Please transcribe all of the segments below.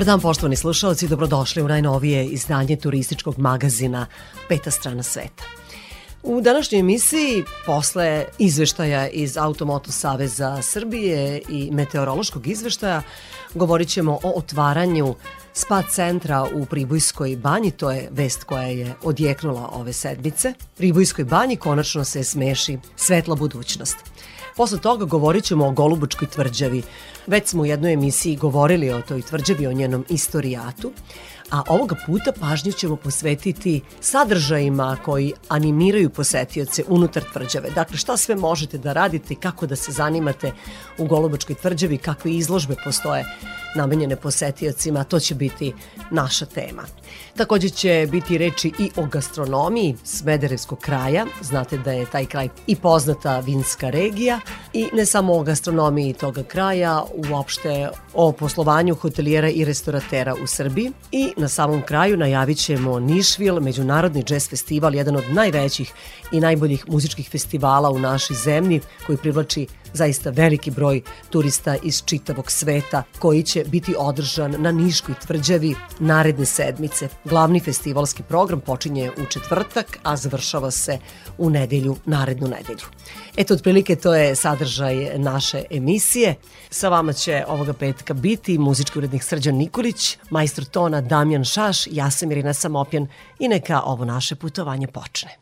Dobar dan poštovani slušalci, dobrodošli u najnovije izdanje turističkog magazina Peta strana sveta. U današnjoj emisiji, posle izveštaja iz Automoto Saveza Srbije i meteorološkog izveštaja, govorit ćemo o otvaranju spa centra u Pribujskoj banji, to je vest koja je odjeknula ove sedmice. Pribujskoj banji konačno se smeši svetla budućnost. Posle toga govorit ćemo o Golubačkoj tvrđavi. Već smo u jednoj emisiji govorili o toj tvrđavi, o njenom istorijatu, a ovoga puta pažnju ćemo posvetiti sadržajima koji animiraju posetioce unutar tvrđave. Dakle, šta sve možete da radite, kako da se zanimate u Golubačkoj tvrđavi, kakve izložbe postoje namenjene posetiocima, to će biti naša tema. Takođe će biti reči i o gastronomiji Smederevskog kraja. Znate da je taj kraj i poznata vinska regija i ne samo o gastronomiji toga kraja, uopšte o poslovanju hotelijera i restoratera u Srbiji. I na samom kraju najavit ćemo Nišvil, Međunarodni jazz festival, jedan od najvećih i najboljih muzičkih festivala u našoj zemlji koji privlači zaista veliki broj turista iz čitavog sveta koji će biti održan na Niškoj tvrđavi naredne sedmice. Glavni festivalski program počinje u četvrtak, a završava se u nedelju, narednu nedelju. Eto, otprilike to je sadržaj naše emisije. Sa vama će ovoga petka biti muzički urednik Srđan Nikolić, majstor tona Damjan Šaš, ja sam Irina Samopjan i neka ovo naše putovanje počne.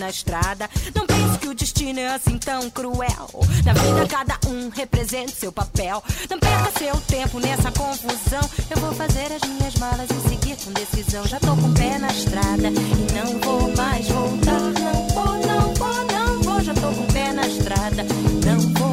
Na estrada. Não pense que o destino é assim tão cruel. Na vida, cada um representa seu papel. Não perca seu tempo nessa confusão. Eu vou fazer as minhas malas e seguir com decisão. Já tô com o pé na estrada e não vou mais voltar. Não vou, não vou, não vou. Já tô com o pé na estrada, não vou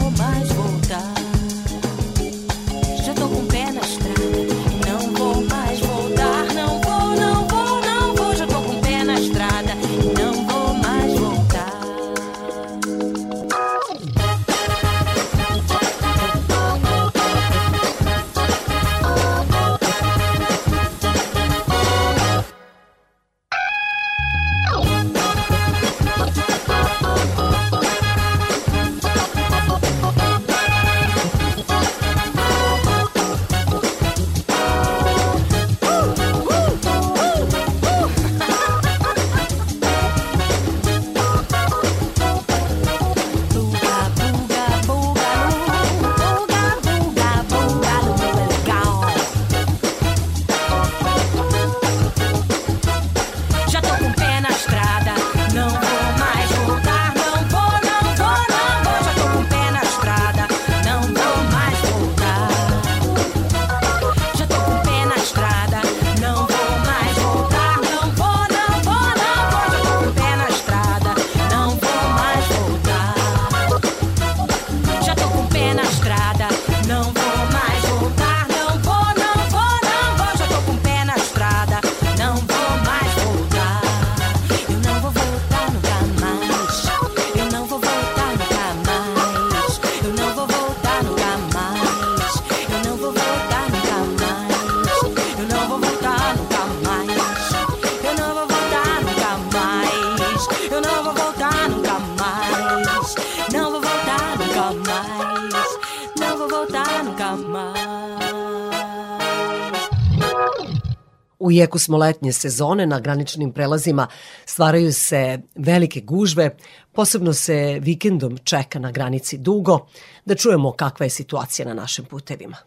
jeku smo letnje sezone, na graničnim prelazima stvaraju se velike gužve, posebno se vikendom čeka na granici dugo, da čujemo kakva je situacija na našim putevima.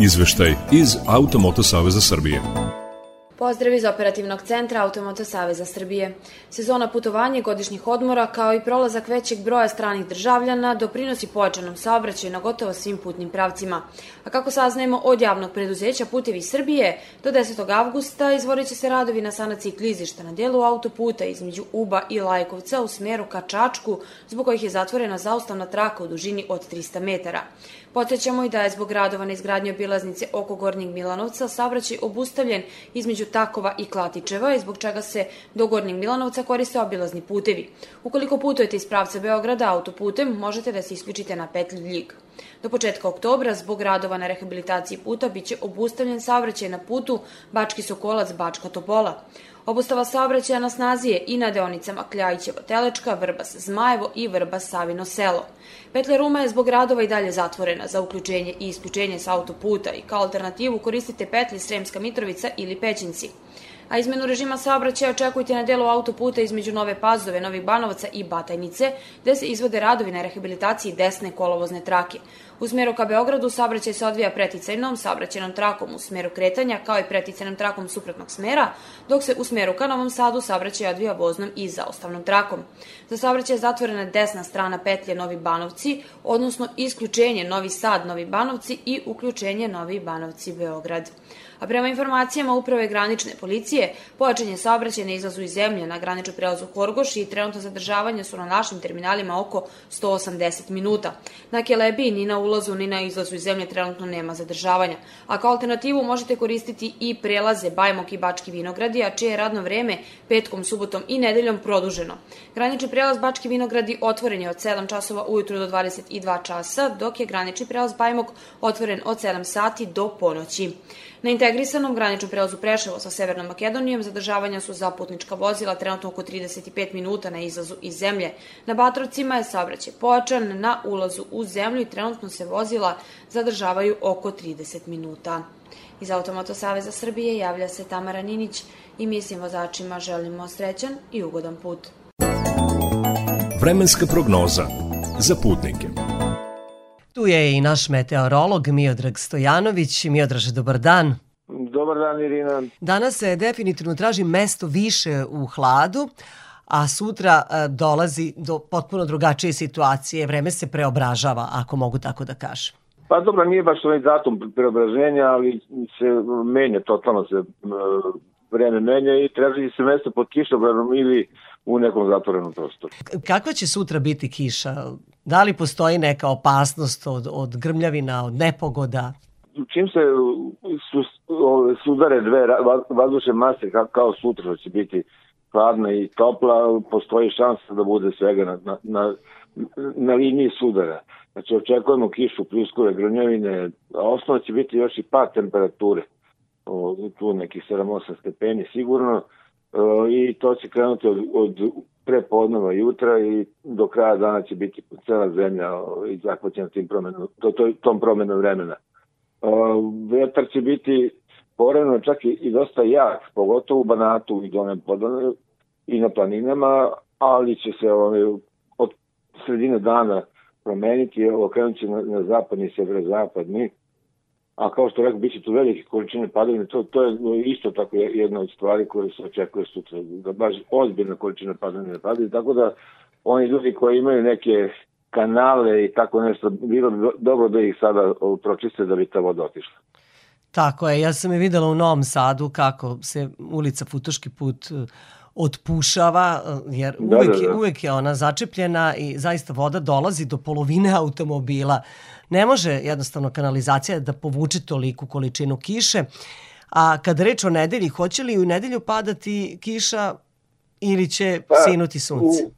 Izveštaj iz Automoto Saveza Srbije. Pozdrav iz operativnog centra Automoto Saveza Srbije. Sezona putovanja i godišnjih odmora, kao i prolazak većeg broja stranih državljana, doprinosi pojačanom saobraćaju na gotovo svim putnim pravcima. A kako saznajemo od javnog preduzeća Putevi Srbije, do 10. avgusta izvorit će se radovi na sanaciji klizišta na delu autoputa između Uba i Lajkovca u smeru ka Čačku, zbog kojih je zatvorena zaustavna traka u dužini od 300 metara. Podsjećamo i da je zbog radova na izgradnji obilaznice oko Gornjeg Milanovca saobraćaj obustavljen između Takova i Klatičeva i zbog čega se do Gornjeg Milanovca koriste obilazni putevi. Ukoliko putujete iz pravca Beograda autoputem, možete da se isključite na petlji Ljig. Do početka oktobra, zbog radova na rehabilitaciji puta, biće obustavljen saobraćaj na putu Bački Sokolac-Bačka Topola. Obustava saobraćaja na snazi je i na deonicama Kljajićevo-Telečka, Vrbas-Zmajevo i Vrbas-Savino selo. Petlja Ruma je zbog radova i dalje zatvorena za uključenje i isključenje sa autoputa i kao alternativu koristite petlje Sremska Mitrovica ili Pećinci a izmenu režima saobraćaja očekujte na delu autoputa između Nove Pazove, Novih Banovaca i Batajnice, gde se izvode radovi na rehabilitaciji desne kolovozne trake. U smeru ka Beogradu saobraćaj se odvija preticajnom saobraćajnom trakom u smeru kretanja, kao i preticajnom trakom suprotnog smera, dok se u smeru ka Novom Sadu saobraćaj odvija voznom i zaostavnom trakom. Za saobraćaj je zatvorena desna strana petlje Novi Banovci, odnosno isključenje Novi Sad Novi Banovci i uključenje Novi Banovci Beograd a prema informacijama Uprave granične policije, pojačanje saobraćaja na izlazu iz zemlje na graniču prelazu Horgoš i trenutno zadržavanja su na našim terminalima oko 180 minuta. Na Kelebi ni na ulazu ni na izlazu iz zemlje trenutno nema zadržavanja, a kao alternativu možete koristiti i prelaze Bajmok i Bački Vinogradi, a čije je radno vreme petkom, subotom i nedeljom produženo. Granični prelaz Bački Vinogradi otvoren je od 7 časova ujutru do 22 časa, dok je granični prelaz Bajmok otvoren od 7 sati do ponoći. Na integrisanom graničnom prelazu Preševo sa Severnom Makedonijom zadržavanja su za putnička vozila trenutno oko 35 minuta na izlazu iz zemlje. Na Batrovcima je saobraćaj pojačan, na ulazu u zemlju i trenutno se vozila zadržavaju oko 30 minuta. Iz Automoto Saveza Srbije javlja se Tamara Ninić i mi svim vozačima želimo srećan i ugodan put. Vremenska prognoza za putnike. Tu je i naš meteorolog Miodrag Stojanović. Miodraže, dobar dan. Dobar dan, Irina. Danas se definitivno traži mesto više u hladu, a sutra e, dolazi do potpuno drugačije situacije. Vreme se preobražava, ako mogu tako da kažem. Pa dobro, nije baš ovaj datum preobraženja, ali se menja, totalno se vreme menja i traži se mesto pod kišobranom ili u nekom zatvorenom prostoru. Kakva će sutra biti kiša? Da li postoji neka opasnost od, od grmljavina, od nepogoda? Čim se su, sudare dve vazdušne mase kao, sutra će biti hladna i topla, postoji šansa da bude svega na, na, na, na liniji sudara. Znači očekujemo kišu, pljuskove, grmljavine, a osnova će biti još i pad temperature. O, tu nekih 7-8 stepeni sigurno i to će krenuti od, od prepodneva jutra i do kraja dana će biti cela zemlja i zahvaćena tim promenom, to, to, tom promenom vremena. Vetar će biti poreno čak i, i dosta jak, pogotovo u Banatu i Donem Podanu i na planinama, ali će se ovaj, od sredine dana promeniti, okrenut će na, na zapadni, severozapadni, a kao što rekao, bit će tu velike količine padavine, to, to je isto tako jedna od stvari koje se očekuje sutra, da baš ozbiljna količina padavine padaju, tako da oni ljudi koji imaju neke kanale i tako nešto, bilo bi dobro da ih sada pročiste da bi ta voda otišla. Tako je, ja sam je videla u Novom Sadu kako se ulica Futoški put otpušava, jer da, uvek, da, da. uvek je ona začepljena i zaista voda dolazi do polovine automobila. Ne može jednostavno kanalizacija da povuče toliku količinu kiše. A kada reč o nedelji, hoće li u nedelju padati kiša ili će pa, sinuti sunce? U,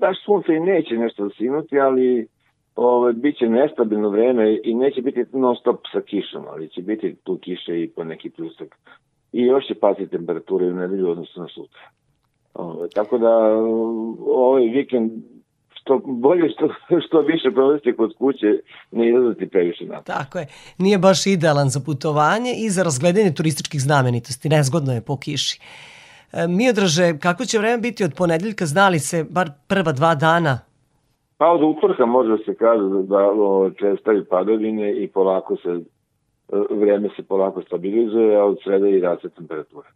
baš sunce i neće nešto da sinuti, ali ovaj, bit će nestabilno vreme i neće biti non stop sa kišom, ali će biti tu kiše i po neki plusak. I još će pati temperature u nedelju odnosno na sutra. Ove, tako da ovaj vikend što bolje što, što više provesti kod kuće, ne izlaziti previše na. Tako je. Nije baš idealan za putovanje i za razgledanje turističkih znamenitosti. Nezgodno je po kiši. E, Miodraže, kako će vreme biti od ponedeljka, znali se bar prva dva dana? Pa od utvrka može da se kaže da, da čestaju padovine i polako se vreme se polako stabilizuje, a od sreda i raste temperatura.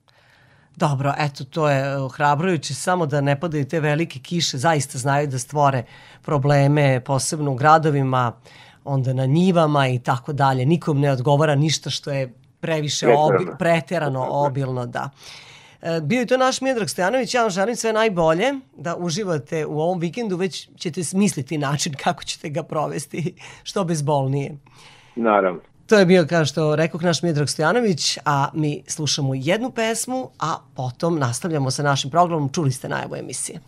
Dobro, eto, to je ohrabrujuće, samo da ne padaju te velike kiše, zaista znaju da stvore probleme, posebno u gradovima, onda na njivama i tako dalje. Nikom ne odgovara ništa što je previše obi, preterano obilno, da. E, bio je to naš Miodrag Stojanović, ja vam želim sve najbolje, da uživate u ovom vikendu, već ćete smisliti način kako ćete ga provesti, što bezbolnije. Naravno. To je bio, kao što rekao naš Midrag Stojanović, a mi slušamo jednu pesmu, a potom nastavljamo sa našim programom. Čuli ste najavu emisije.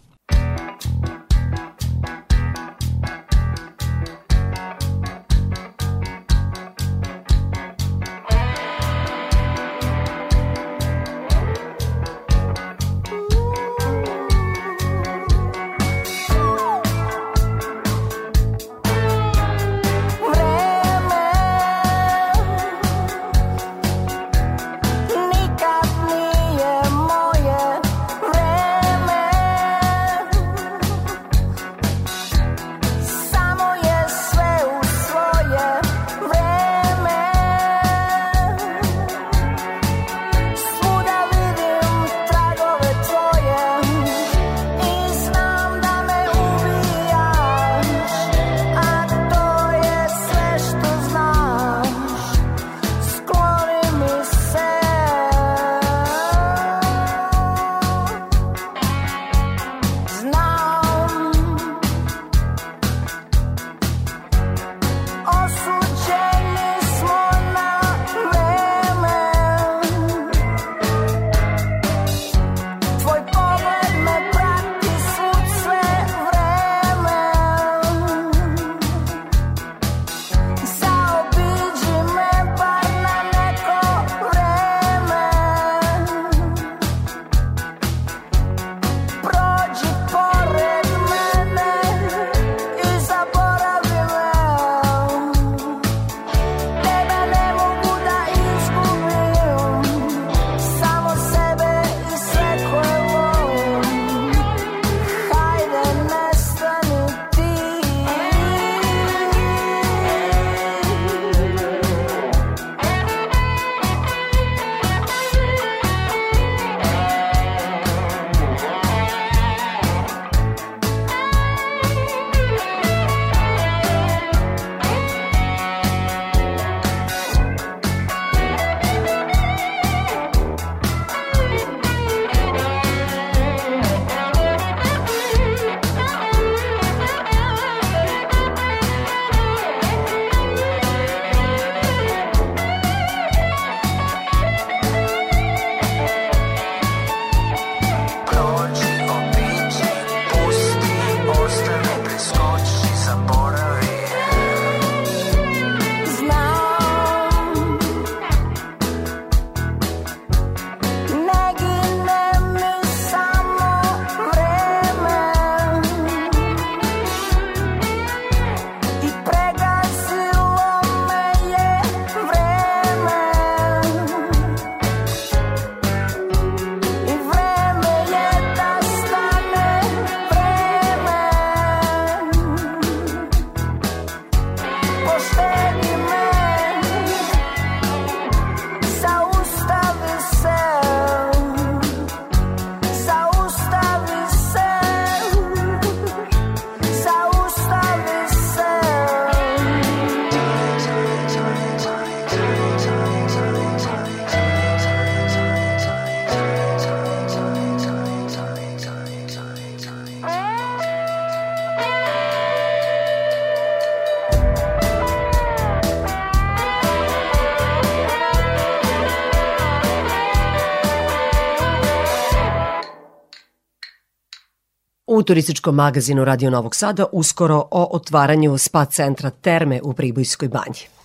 Turističkom magazinu Radio Novog Sada uskoro o otvaranju spa centra Terme u Pribojskoj banji.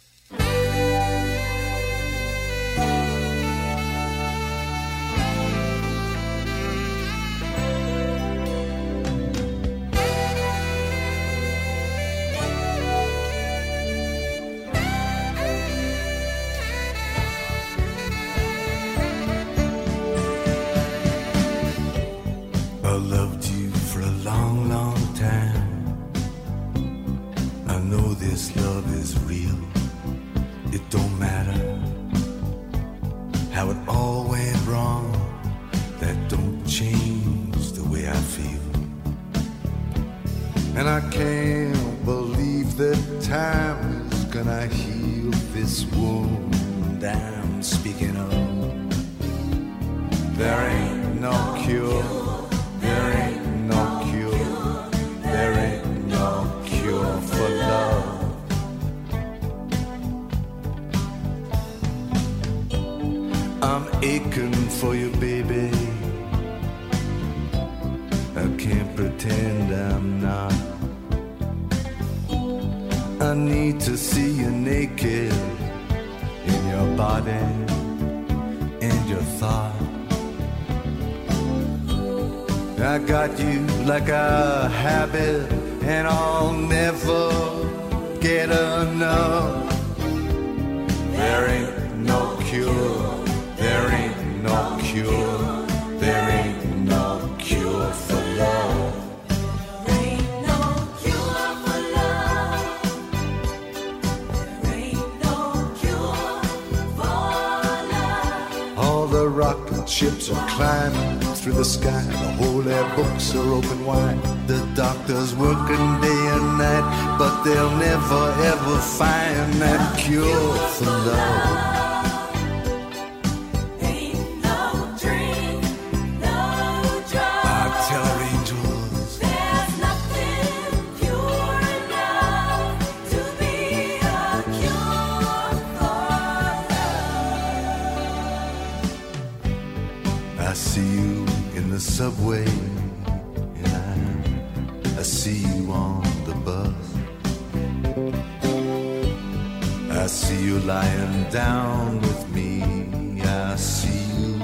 See you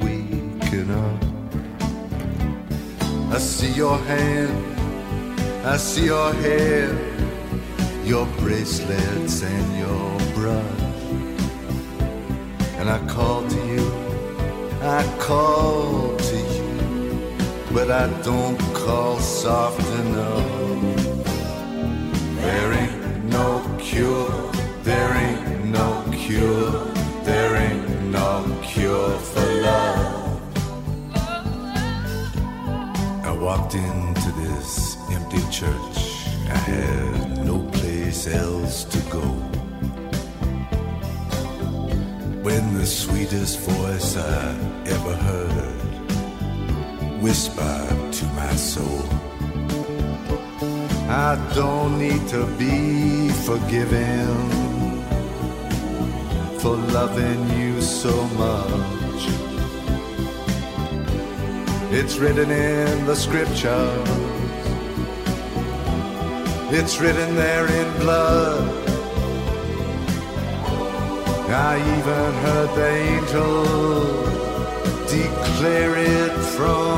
waking up. I see your hand, I see your hair, your bracelets and your brush. And I call to you, I call to you, but I don't call soft enough. There walked into this empty church. I had no place else to go. When the sweetest voice I ever heard whispered to my soul, I don't need to be forgiven for loving you so much. It's written in the scriptures. It's written there in blood. I even heard the angel declare it from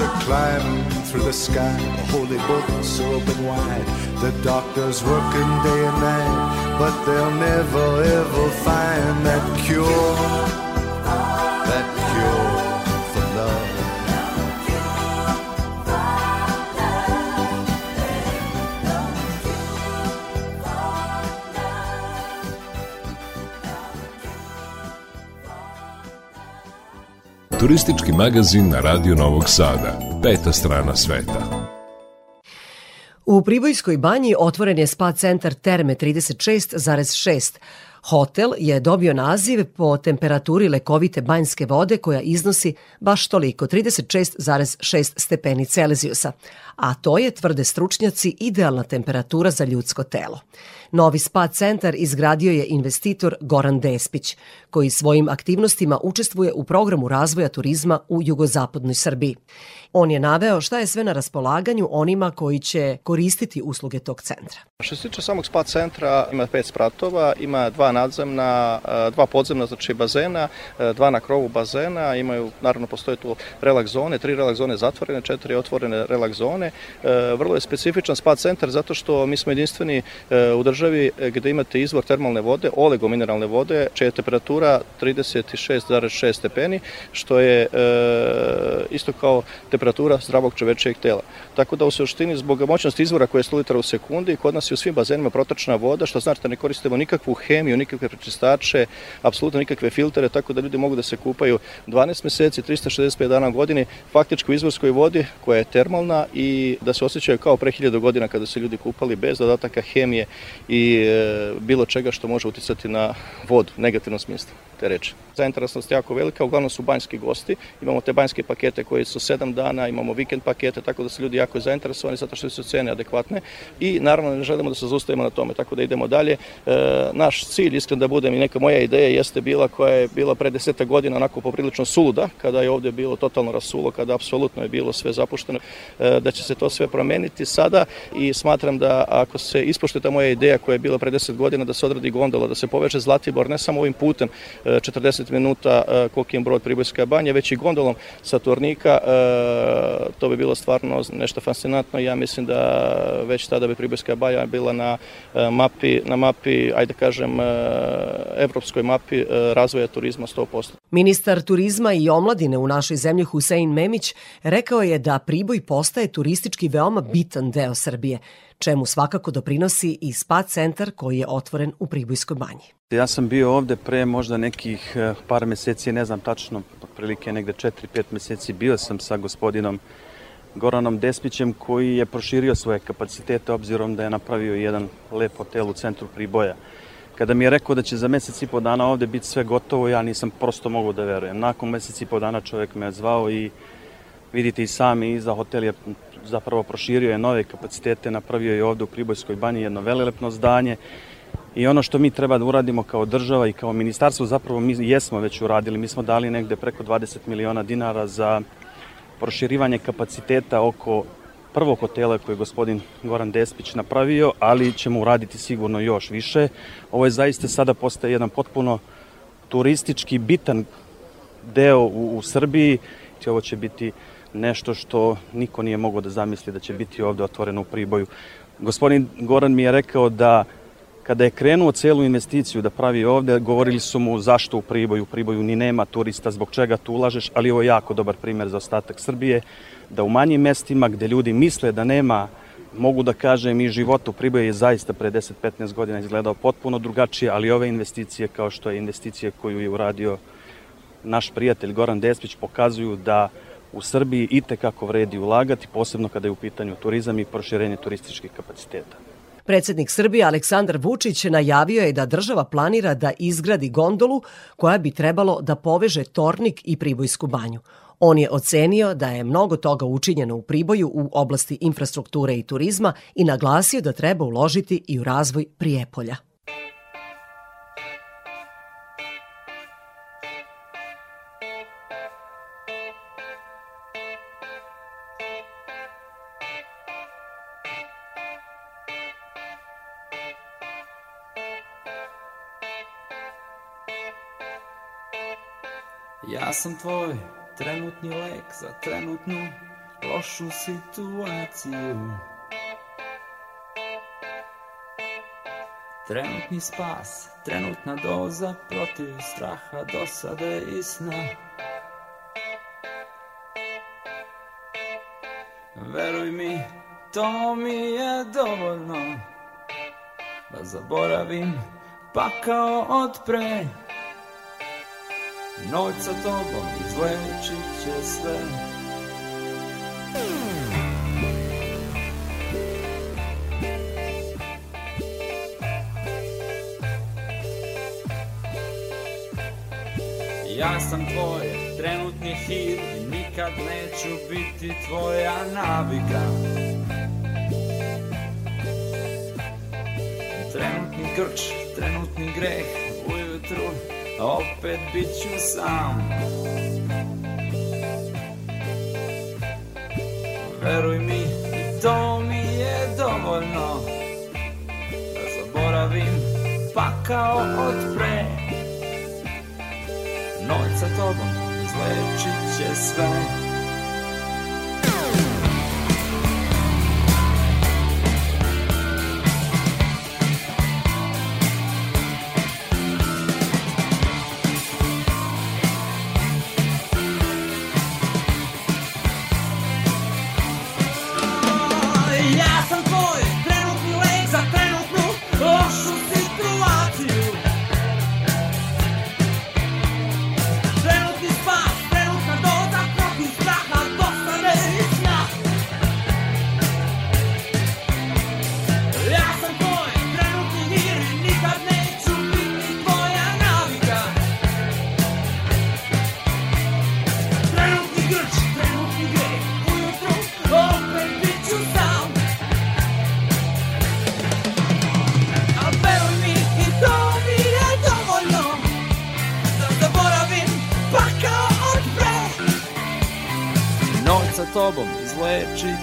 are climbing through the sky. The holy books are open wide. The doctors working day and night, but they'll never ever find that cure. Turistički magazin na Radio Novog Sada. Peta strana sveta. U Pribojskoj banji otvoren je spa centar Terme 36,6. Hotel je dobio naziv po temperaturi lekovite banjske vode koja iznosi baš toliko, 36,6 stepeni Celzijusa, a to je, tvrde stručnjaci, idealna temperatura za ljudsko telo. Novi spa centar izgradio je investitor Goran Despić, koji svojim aktivnostima učestvuje u programu razvoja turizma u jugozapadnoj Srbiji. On je naveo šta je sve na raspolaganju onima koji će koristiti usluge tog centra. Što se tiče samog spa centra, ima pet spratova, ima dva nadzemna, dva podzemna, znači bazena, dva na krovu bazena, imaju, naravno postoje tu relaks zone, tri relaks zone zatvorene, četiri otvorene relaks zone. Vrlo je specifičan spa centar zato što mi smo jedinstveni u državi gde imate izvor termalne vode, olegomineralne vode, čija je temperatura 36,6 stepeni, što je isto kao temperatura zdravog čovečijeg tela. Tako da u suštini zbog moćnosti izvora koje je 100 litara u sekundi, kod nas je u svim bazenima protočna voda, što znači da ne koristimo nikakvu hemiju, nikakve prečistače, apsolutno nikakve filtere, tako da ljudi mogu da se kupaju 12 meseci, 365 dana u godini, faktički u izvorskoj vodi koja je termalna i da se osjećaju kao pre 1000 godina kada se ljudi kupali bez dodataka hemije i e, bilo čega što može uticati na vodu, negativnom smislu te reči. Zainteresnost jako velika, uglavnom su banjski gosti, imamo te banjske pakete koji su 7 dana, imamo vikend pakete, tako da su ljudi jako zainteresovani zato što su cene adekvatne i naravno ne želimo da se zaustavimo na tome, tako da idemo dalje. E, naš cilj, iskren da budem i neka moja ideja jeste bila koja je bila pre deseta godina onako poprilično suluda, kada je ovde bilo totalno rasulo, kada apsolutno je bilo sve zapušteno, e, da će se to sve promeniti sada i smatram da ako se ispoštuje ta moja ideja koja je bila pre 10 godina da se odradi gondola, da se poveže Zlatibor ne samo ovim putem 40 e, minuta Kokijem brod Pribojska banja, već i gondolom sa Tornika, to bi bilo stvarno nešto fascinantno ja mislim da već tada bi Pribojska banja bila na mapi, na mapi, ajde kažem, evropskoj mapi razvoja turizma 100%. Ministar turizma i omladine u našoj zemlji Husein Memić rekao je da Priboj postaje turistički veoma bitan deo Srbije, čemu svakako doprinosi i spa centar koji je otvoren u Pribojskoj banji. Ja sam bio ovde pre možda nekih eh, par meseci, ne znam tačno, otprilike negde 4-5 meseci, bio sam sa gospodinom Goranom Despićem koji je proširio svoje kapacitete obzirom da je napravio jedan lep hotel u centru Priboja. Kada mi je rekao da će za mesec i po dana ovde biti sve gotovo, ja nisam prosto mogu da verujem. Nakon mesec i po dana čovjek me je zvao i vidite i sami iza hotel je zapravo proširio je nove kapacitete, napravio je ovde u Pribojskoj banji jedno velelepno zdanje i ono što mi treba da uradimo kao država i kao ministarstvo zapravo mi jesmo već uradili. Mi smo dali negde preko 20 miliona dinara za proširivanje kapaciteta oko prvog hotela koje je gospodin Goran Despić napravio, ali ćemo uraditi sigurno još više. Ovo je zaista sada postaje jedan potpuno turistički bitan deo u, u Srbiji ovo će biti nešto što niko nije mogao da zamisli da će biti ovde otvoreno u Priboju. Gospodin Goran mi je rekao da kada je krenuo celu investiciju da pravi ovde, govorili su mu zašto u Priboju, u Priboju ni nema turista, zbog čega tu ulažeš, ali ovo je jako dobar primer za ostatak Srbije, da u manjim mestima gde ljudi misle da nema mogu da kažem i život u Priboju je zaista pre 10-15 godina izgledao potpuno drugačije, ali ove investicije kao što je investicija koju je uradio naš prijatelj Goran Despić pokazuju da u Srbiji i tekako vredi ulagati, posebno kada je u pitanju turizam i proširenje turističkih kapaciteta. Predsednik Srbije Aleksandar Vučić najavio je da država planira da izgradi gondolu koja bi trebalo da poveže Tornik i Pribojsku banju. On je ocenio da je mnogo toga učinjeno u Priboju u oblasti infrastrukture i turizma i naglasio da treba uložiti i u razvoj Prijepolja. Sam tvoj trenutni lek za trenutnu lošu situaciju. Trenutni spas, trenutna doza protiv straha, dosade i sna. Veruj mi, to mi je dovoljno da zaboravim pakao od pre. Noć sa tobom izlečit će sve. Ja sam tvoj trenutni hir i nikad neću biti tvoja navika. Trenutni krč, trenutni greh ujutru opet bit ću sam. Veruj mi, i to mi je dovoljno. Da zaboravim pakao od pre. Noć sa tobom izlečit će sve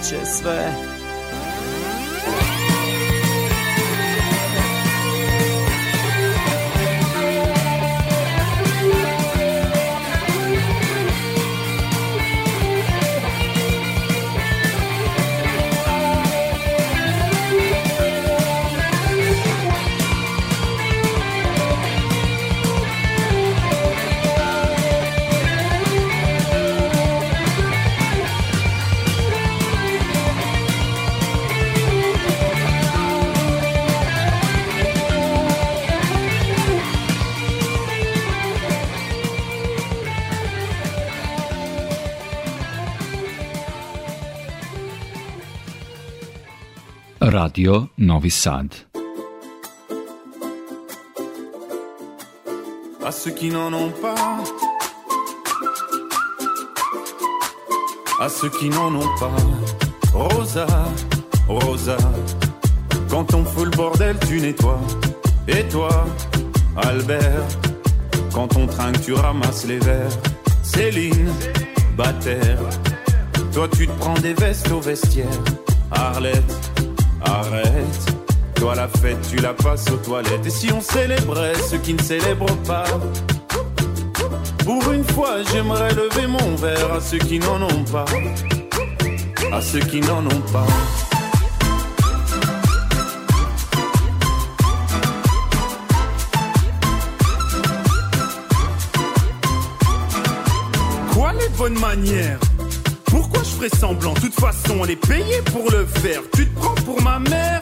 će sve Radio Novi Sad. À ceux qui n'en ont pas, à ceux qui n'en ont pas, Rosa, Rosa, quand on fout le bordel, tu nettoies. Et toi, Albert, quand on trinque, tu ramasses les verres. Céline, Bataire, toi tu te prends des vestes au vestiaire. Arlette. Toi la fête, tu la passes aux toilettes. Et si on célébrait ceux qui ne célèbrent pas? Pour une fois, j'aimerais lever mon verre à ceux qui n'en ont pas. À ceux qui n'en ont pas. Quoi les bonnes manières? Pourquoi je ferais semblant? De toute façon, on est payé pour le faire. Tu te prends pour ma mère?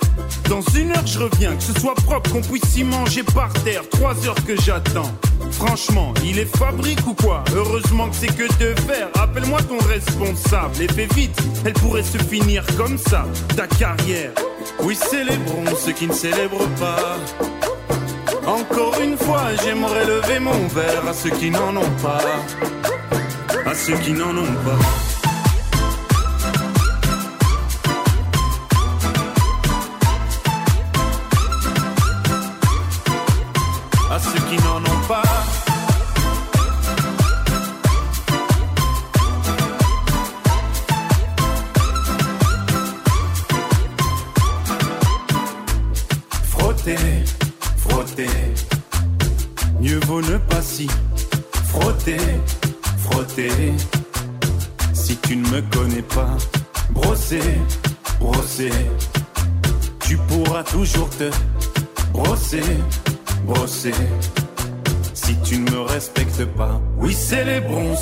Dans une heure, je reviens. Que ce soit propre, qu'on puisse y manger par terre. Trois heures que j'attends. Franchement, il est fabrique ou quoi? Heureusement que c'est que de faire. Appelle-moi ton responsable et fais vite. Elle pourrait se finir comme ça, ta carrière. Oui, célébrons ceux qui ne célèbrent pas. Encore une fois, j'aimerais lever mon verre à ceux qui n'en ont pas. À ceux qui n'en ont pas.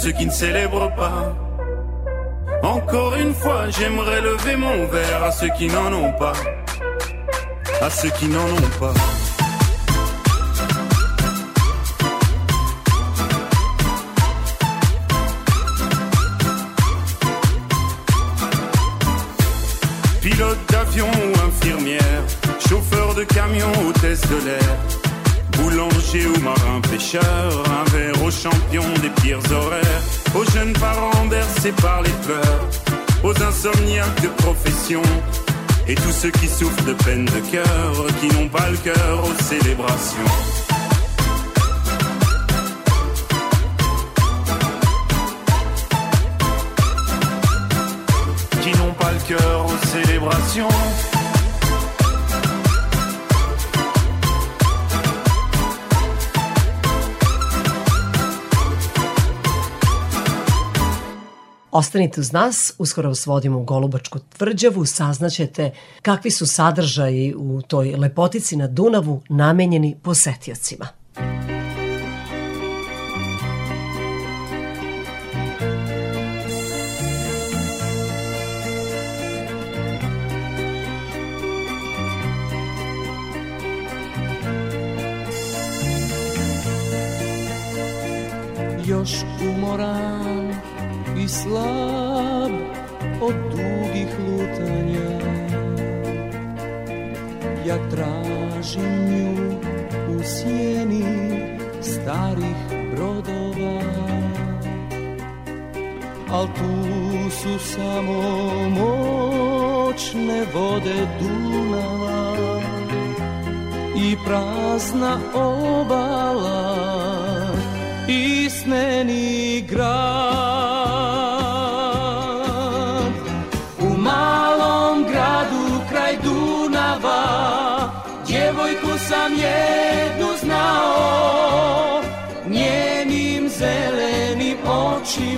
Ceux qui ne célèbrent pas. Encore une fois, j'aimerais lever mon verre à ceux qui n'en ont pas. À ceux qui n'en ont pas. Pilote d'avion ou infirmière, chauffeur de camion, hôtesse de l'air boulanger ou marin pêcheur, un verre aux champions des pires horaires, aux jeunes parents bercés par les pleurs, aux insomniaques de profession, et tous ceux qui souffrent de peine de cœur, qui n'ont pas le cœur aux célébrations. Qui n'ont pas le célébration. Ostanite uz nas, uskoro vas vodimo u Golubačku tvrđavu, saznaćete kakvi su sadržaji u toj lepotici na Dunavu namenjeni posetiocima. Još umoran slab od dugih lutanja. Ja tražim nju u sjeni starih brodova Al tu su samo moćne vode Dunava I prazna obala i sneni grad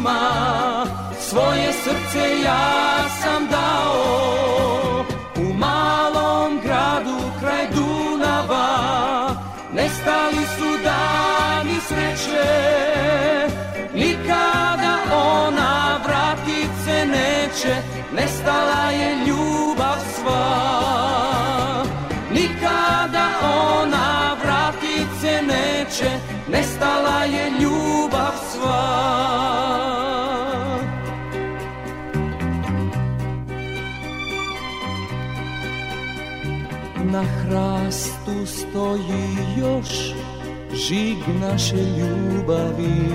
očima Svoje srce ja sam dao. U malom gradu kraj Dunava Nestali su dani sreće hrastu stoji još žig naše ljubavi.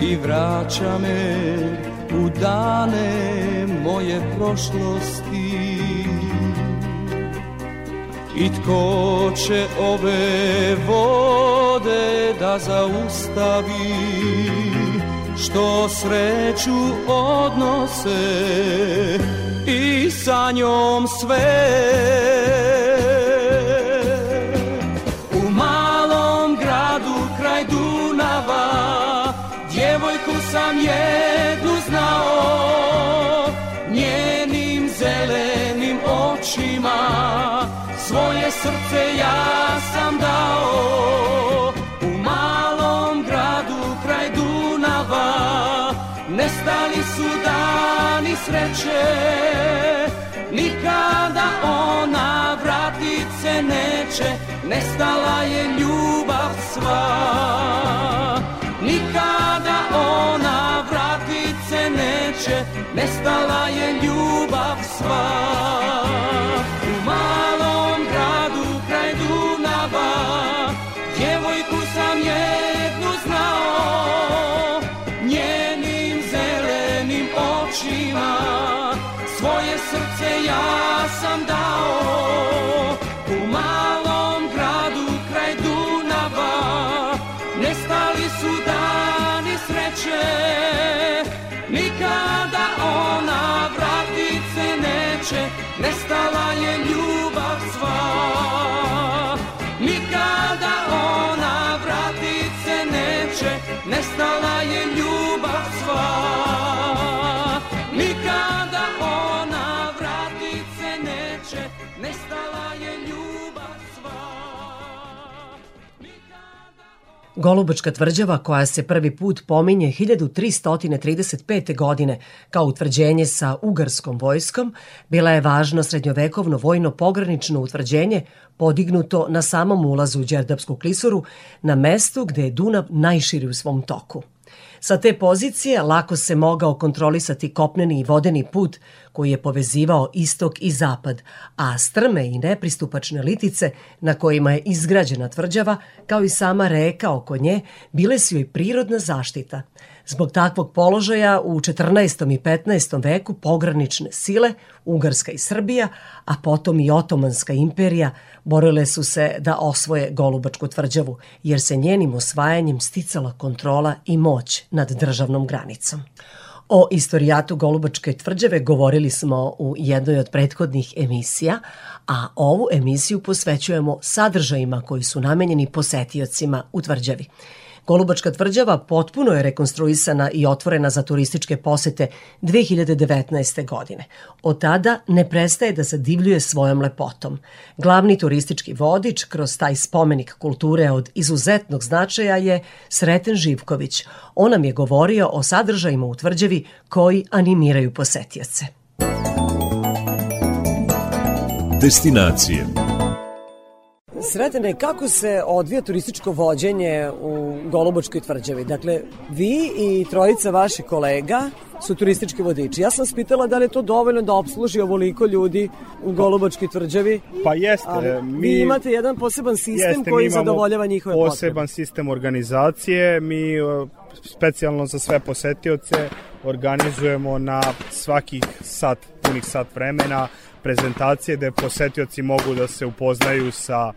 I vraća me u dane moje prošlosti. I tko će ove vode da zaustavi? Što sreću odnose sa njom sve. U malom gradu kraj Dunava Djevojku sam jednu znao. Njenim zelenim očima Svoje srce ja dani sreće Nikada ona vratit se neće Nestala je ljubav sva. Nikada ona vratit se neće Nestala je ljubav sva Golubačka tvrđava koja se prvi put pominje 1335. godine kao utvrđenje sa ugarskom vojskom, bila je važno srednjovekovno vojno pogranično utvrđenje podignuto na samom ulazu u Đerdapsku klisuru na mestu gde je Dunav najširi u svom toku. Sa te pozicije lako se mogao kontrolisati kopneni i vodeni put koji je povezivao istok i zapad, a strme i nepristupačne litice na kojima je izgrađena tvrđava, kao i sama reka oko nje, bile su joj prirodna zaštita. Zbog takvog položaja u 14. i 15. veku pogranične sile, Ugarska i Srbija, a potom i Otomanska imperija, borile su se da osvoje Golubačku tvrđavu, jer se njenim osvajanjem sticala kontrola i moć nad državnom granicom. O istorijatu Golubačke tvrđave govorili smo u jednoj od prethodnih emisija, a ovu emisiju posvećujemo sadržajima koji su namenjeni posetiocima u tvrđavi. Golubačka tvrđava potpuno je rekonstruisana i otvorena za turističke posete 2019. godine. Od tada ne prestaje da zadivljuje svojom lepotom. Glavni turistički vodič kroz taj spomenik kulture od izuzetnog značaja je Sreten Živković. On nam je govorio o sadržajima u tvrđavi koji animiraju posetioce. Destinacije Sretene, kako se odvija turističko vođenje u Golubačkoj tvrđavi? Dakle, vi i trojica vaših kolega su turistički vodiči. Ja sam spitala da li je to dovoljno da obsluži ovoliko ljudi u Golubačkoj tvrđavi. Pa jeste. Ali mi, vi imate jedan poseban sistem jeste, koji zadovoljava njihove potrebe. poseban sistem organizacije. Mi uh, specijalno za sve posetioce organizujemo na svakih sat, punih sat vremena prezentacije gde posetioci mogu da se upoznaju sa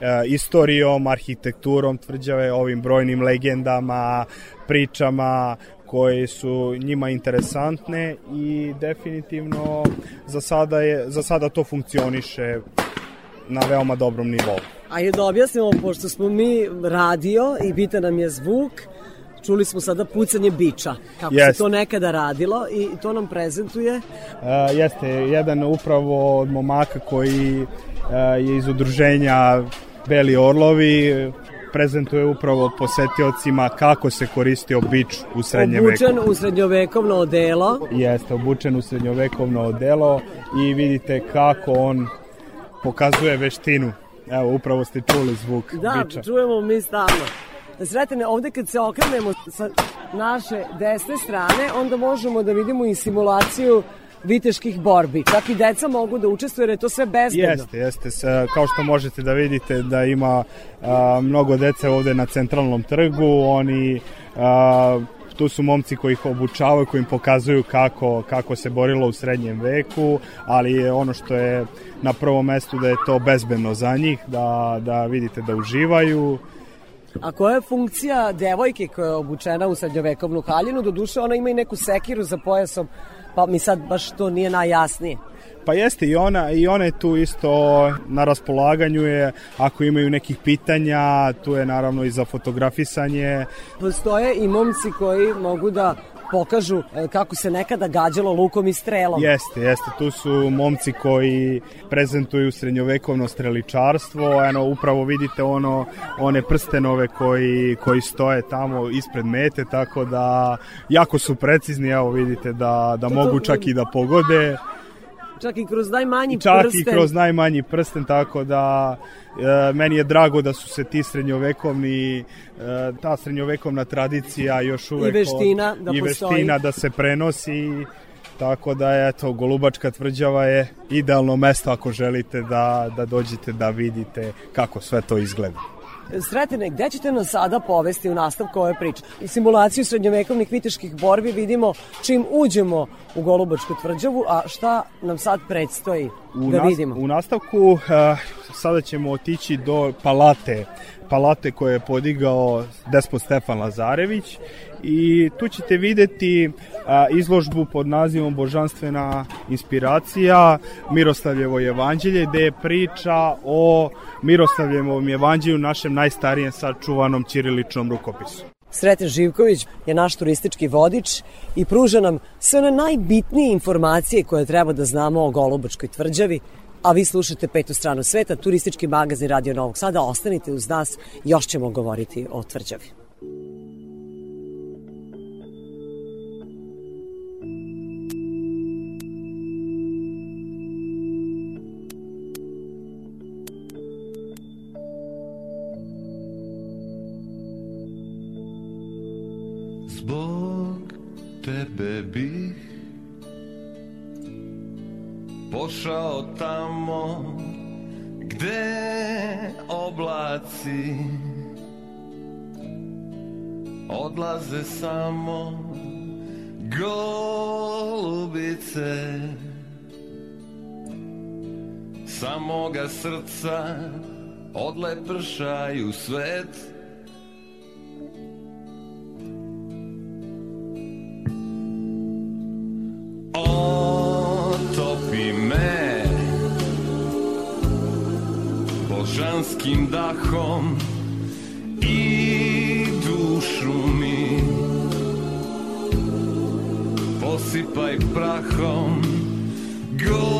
e, istorijom, arhitekturom tvrđave, ovim brojnim legendama, pričama koje su njima interesantne i definitivno za sada, je, za sada to funkcioniše na veoma dobrom nivou. Ajde da objasnimo, pošto smo mi radio i bitan nam je zvuk, Čuli smo sada pucanje biča, kako yes. se to nekada radilo i to nam prezentuje. Uh, jeste, jedan upravo od momaka koji uh, je iz udruženja Beli Orlovi, prezentuje upravo posetiocima kako se koristio bič u srednjem veku. Obučen u srednjovekovno odelo. Jeste, obučen u srednjovekovno odelo i vidite kako on pokazuje veštinu. Evo, upravo ste čuli zvuk da, biča. Da, čujemo mi stalno. Sretene, ovde kad se okrenemo sa naše desne strane, onda možemo da vidimo i simulaciju viteških borbi. Čak i deca mogu da učestvuju jer je to sve bezbedno. Jeste, jeste. Kao što možete da vidite da ima a, mnogo dece ovde na centralnom trgu, oni a, tu su momci koji ih obučavaju, koji im pokazuju kako, kako se borilo u srednjem veku, ali je ono što je na prvom mestu da je to bezbedno za njih, da, da vidite da uživaju, A koja je funkcija devojke koja je obučena u srednjovekovnu haljinu? Do duše ona ima i neku sekiru za pojasom, pa mi sad baš to nije najjasnije. Pa jeste i ona, i ona je tu isto na raspolaganju je, ako imaju nekih pitanja, tu je naravno i za fotografisanje. Postoje i momci koji mogu da pokažu e, kako se nekada gađalo lukom i strelom. Jeste, jeste. Tu su momci koji prezentuju srednjovekovno streličarstvo. Eno, upravo vidite ono, one prstenove koji, koji stoje tamo ispred mete, tako da jako su precizni, evo vidite da, da mogu čak i da pogode. Čak i kroz najmanji Čak prsten. Čak i kroz najmanji prsten, tako da e, meni je drago da su se ti srednjovekovni, e, ta srednjovekovna tradicija još uvek... I veština da I postoji. veština da se prenosi Tako da eto, Golubačka tvrđava je idealno mesto ako želite da, da dođete da vidite kako sve to izgleda. Sretene, gde ćete nas sada povesti u nastavku ove priče? Simulaciju srednjovekovnih viteških borbi vidimo čim uđemo u Golubačku tvrđavu, a šta nam sad predstoji u da vidimo? U nastavku uh, sada ćemo otići do palate, palate koje je podigao despot Stefan Lazarević i tu ćete videti izložbu pod nazivom Božanstvena inspiracija Miroslavljevo evanđelje gde je priča o Miroslavljevom evanđelju našem najstarijem sačuvanom ćiriličnom rukopisu. Sreten Živković je naš turistički vodič i pruža nam sve one najbitnije informacije koje treba da znamo o Golubačkoj tvrđavi, a vi slušate petu stranu sveta, turistički magazin Radio Novog Sada. Ostanite uz nas, još ćemo govoriti o tvrđavi. Pošao tamo gde oblaci odlaze samo golubice. Samoga srca odlepršaju svet niskim dahom i dušu mi posypaj prachom. Go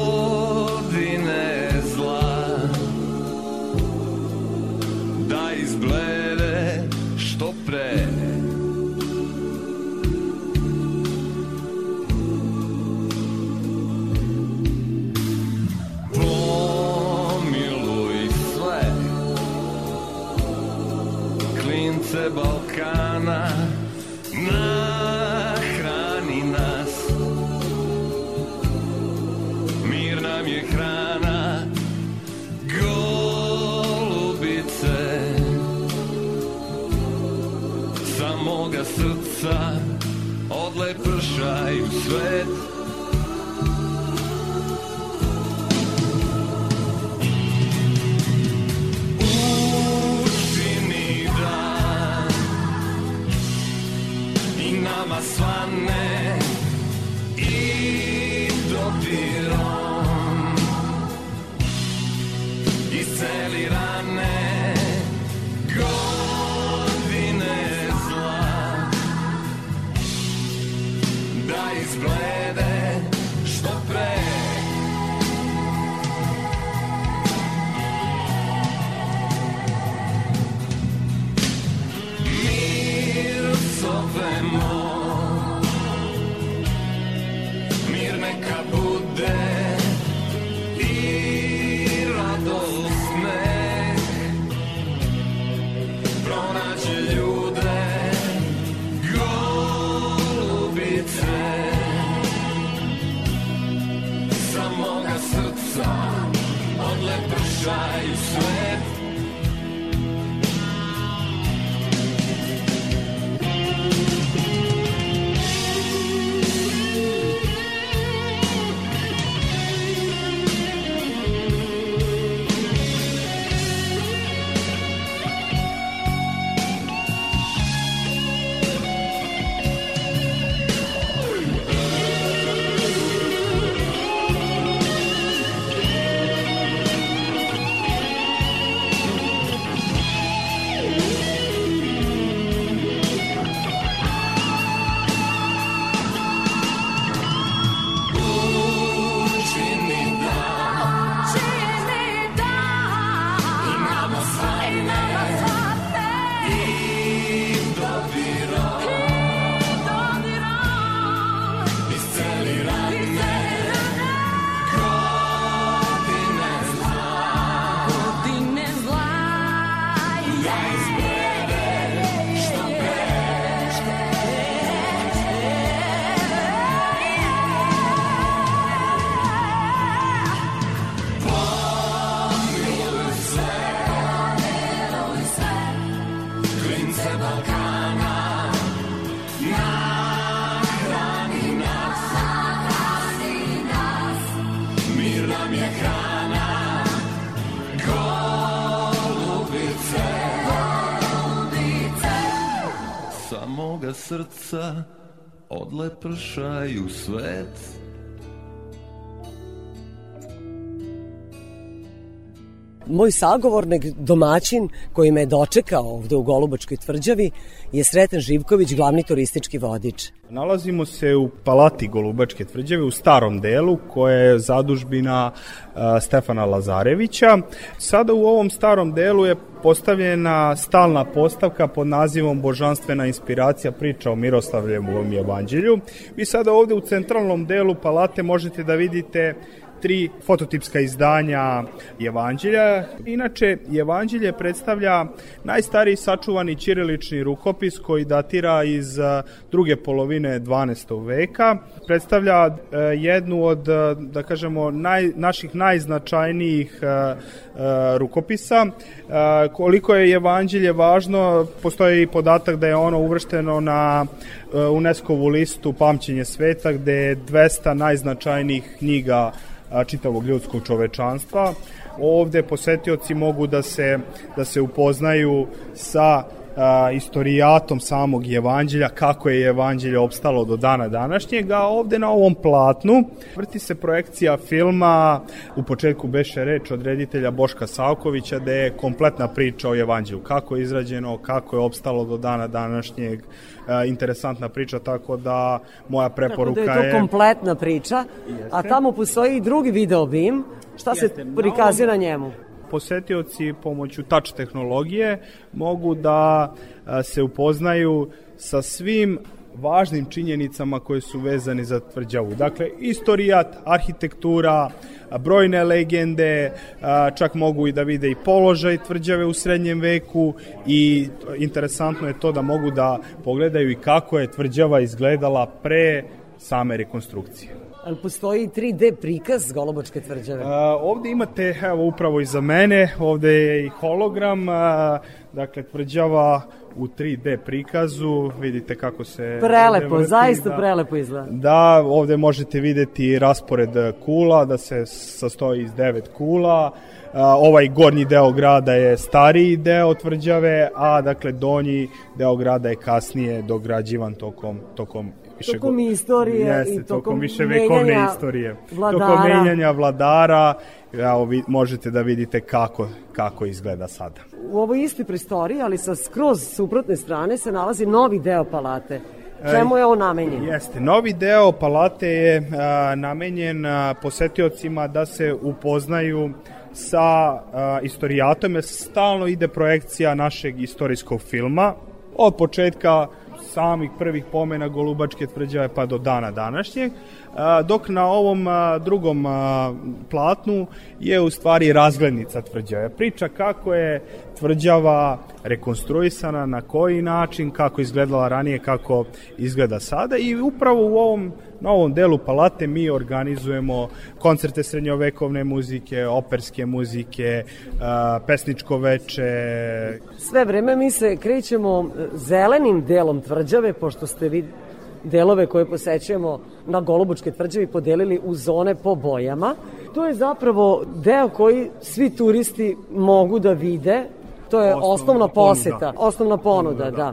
srca odlepršaju svet. Moj sagovornik, domaćin koji me je dočekao ovde u Golubačkoj tvrđavi je Sreten Živković, glavni turistički vodič. Nalazimo se u Palati Golubačke tvrđave u starom delu koja je zadužbina Stefana Lazarevića. Sada u ovom starom delu je postavljena stalna postavka pod nazivom Božanstvena inspiracija priča o Miroslavljevom evanđelju. Vi sada ovde u centralnom delu palate možete da vidite tri fototipska izdanja Evanđelja. Inače, Evanđelje predstavlja najstariji sačuvani ćirilični rukopis koji datira iz a, druge polovine 12. veka. Predstavlja e, jednu od, e, da kažemo, naj, naših najznačajnijih e, e, rukopisa. E, koliko je Evanđelje važno, postoji podatak da je ono uvršteno na e, UNESCO-vu listu Pamćenje sveta, gde je 200 najznačajnijih knjiga čitavog ljudskog čovečanstva. Ovde posetioci mogu da se, da se upoznaju sa a, istorijatom samog evanđelja, kako je evanđelje opstalo do dana današnjeg, a ovde na ovom platnu vrti se projekcija filma, u početku beše reč od reditelja Boška Savkovića, da je kompletna priča o evanđelju, kako je izrađeno, kako je opstalo do dana današnjeg, interesantna priča, tako da moja preporuka je... Tako da je to kompletna priča, a tamo postoji i drugi video bim, šta se prikazuje na njemu? posetioci pomoću touch tehnologije mogu da se upoznaju sa svim važnim činjenicama koje su vezane za tvrđavu. Dakle, istorijat, arhitektura, brojne legende, čak mogu i da vide i položaj tvrđave u srednjem veku i interesantno je to da mogu da pogledaju i kako je tvrđava izgledala pre same rekonstrukcije. Ali postoji 3D prikaz Golubačke tvrđave? A, ovde imate, evo upravo iza mene, ovde je i hologram, a, dakle tvrđava u 3D prikazu, vidite kako se... Prelepo, vrti, zaista da, prelepo izgleda. Da, ovde možete videti raspored kula, da se sastoji iz devet kula, a, ovaj gornji deo grada je stariji deo tvrđave, a dakle donji deo grada je kasnije dograđivan tokom, tokom više tokom istorije jeste, i tokom, tokom više vekovne istorije. Vladara. Tokom menjanja vladara, evo, vi, možete da vidite kako, kako izgleda sada. U ovoj istoj pristoriji, ali sa skroz suprotne strane, se nalazi novi deo palate. Čemu je on namenjen? Jeste, novi deo palate je a, namenjen a, posetiocima da se upoznaju sa a, istorijatom, jer stalno ide projekcija našeg istorijskog filma. Od početka samih prvih pomena Golubačke tvrđave pa do dana današnjeg, dok na ovom drugom platnu je u stvari razglednica tvrđave. Priča kako je tvrđava rekonstruisana, na koji način, kako izgledala ranije, kako izgleda sada i upravo u ovom na ovom delu palate mi organizujemo koncerte srednjovekovne muzike, operske muzike, pesničko veče. Sve vreme mi se krećemo zelenim delom tvrđave, pošto ste vi delove koje posećujemo na Golubučke tvrđavi podelili u zone po bojama. To je zapravo deo koji svi turisti mogu da vide. To je osnovna, osnovna poseta, ponuda. osnovna ponuda, da. da.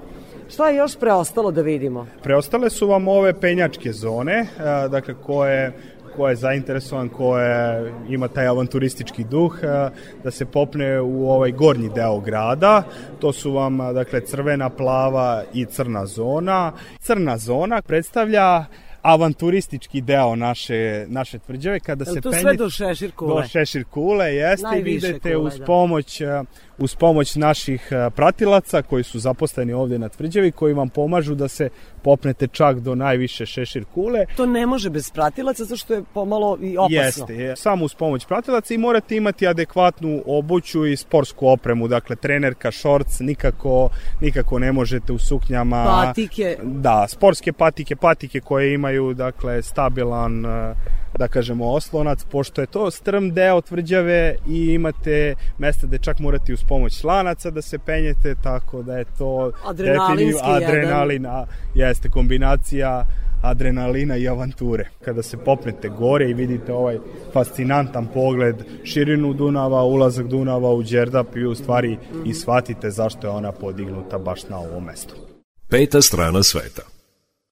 Šta je još preostalo da vidimo? Preostale su vam ove penjačke zone, dakle koje ko je zainteresovan, ko je, ima taj avanturistički duh, da se popne u ovaj gornji deo grada. To su vam, dakle, crvena, plava i crna zona. Crna zona predstavlja avanturistički deo naše, naše tvrđave kada se penje... to sve do šešir kule? Do šešir kule, jeste. Najviše vidite kule, uz da. pomoć uz pomoć naših pratilaca koji su zaposleni ovde na tvrđavi, koji vam pomažu da se popnete čak do najviše šešir kule. To ne može bez pratilaca, zato što je pomalo i opasno. Jeste, je, samo uz pomoć pratilaca i morate imati adekvatnu obuću i sportsku opremu, dakle trenerka, šorc, nikako, nikako ne možete u suknjama. Patike. Da, sportske patike, patike koje imaju, dakle, stabilan da kažemo oslonac, pošto je to strm deo tvrđave i imate mesta gde čak morate uz pomoć lanaca da se penjete, tako da je to adrenalinski adrenalin, a, jeste kombinacija adrenalina i avanture. Kada se popnete gore i vidite ovaj fascinantan pogled, širinu Dunava, ulazak Dunava u Đerdap i u stvari i shvatite zašto je ona podignuta baš na ovom mestu. Peta strana sveta.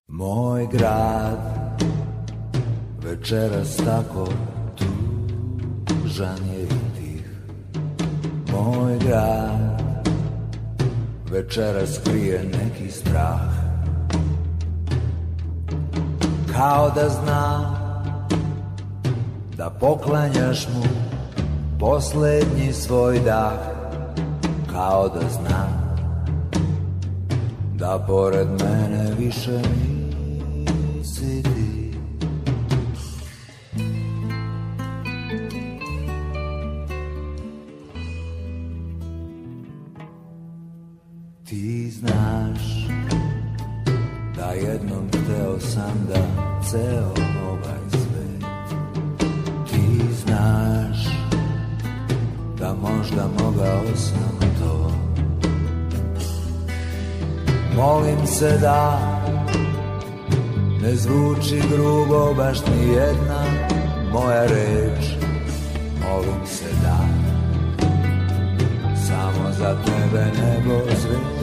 Moj grad večeras tako tužan je tih Moj grad. Večeras krije neki strah. Kao da zna da poklanjaš mu poslednji svoj dah. Kao da zna da pored mene više nisi ti Ti znaš da jednom hteo sam da ceo ovaj svet. Ti znaš da možda mogao sam to. Molim se da ne zvuči grubo baš ni jedna moja reč. Molim se da samo za tebe nebo zveči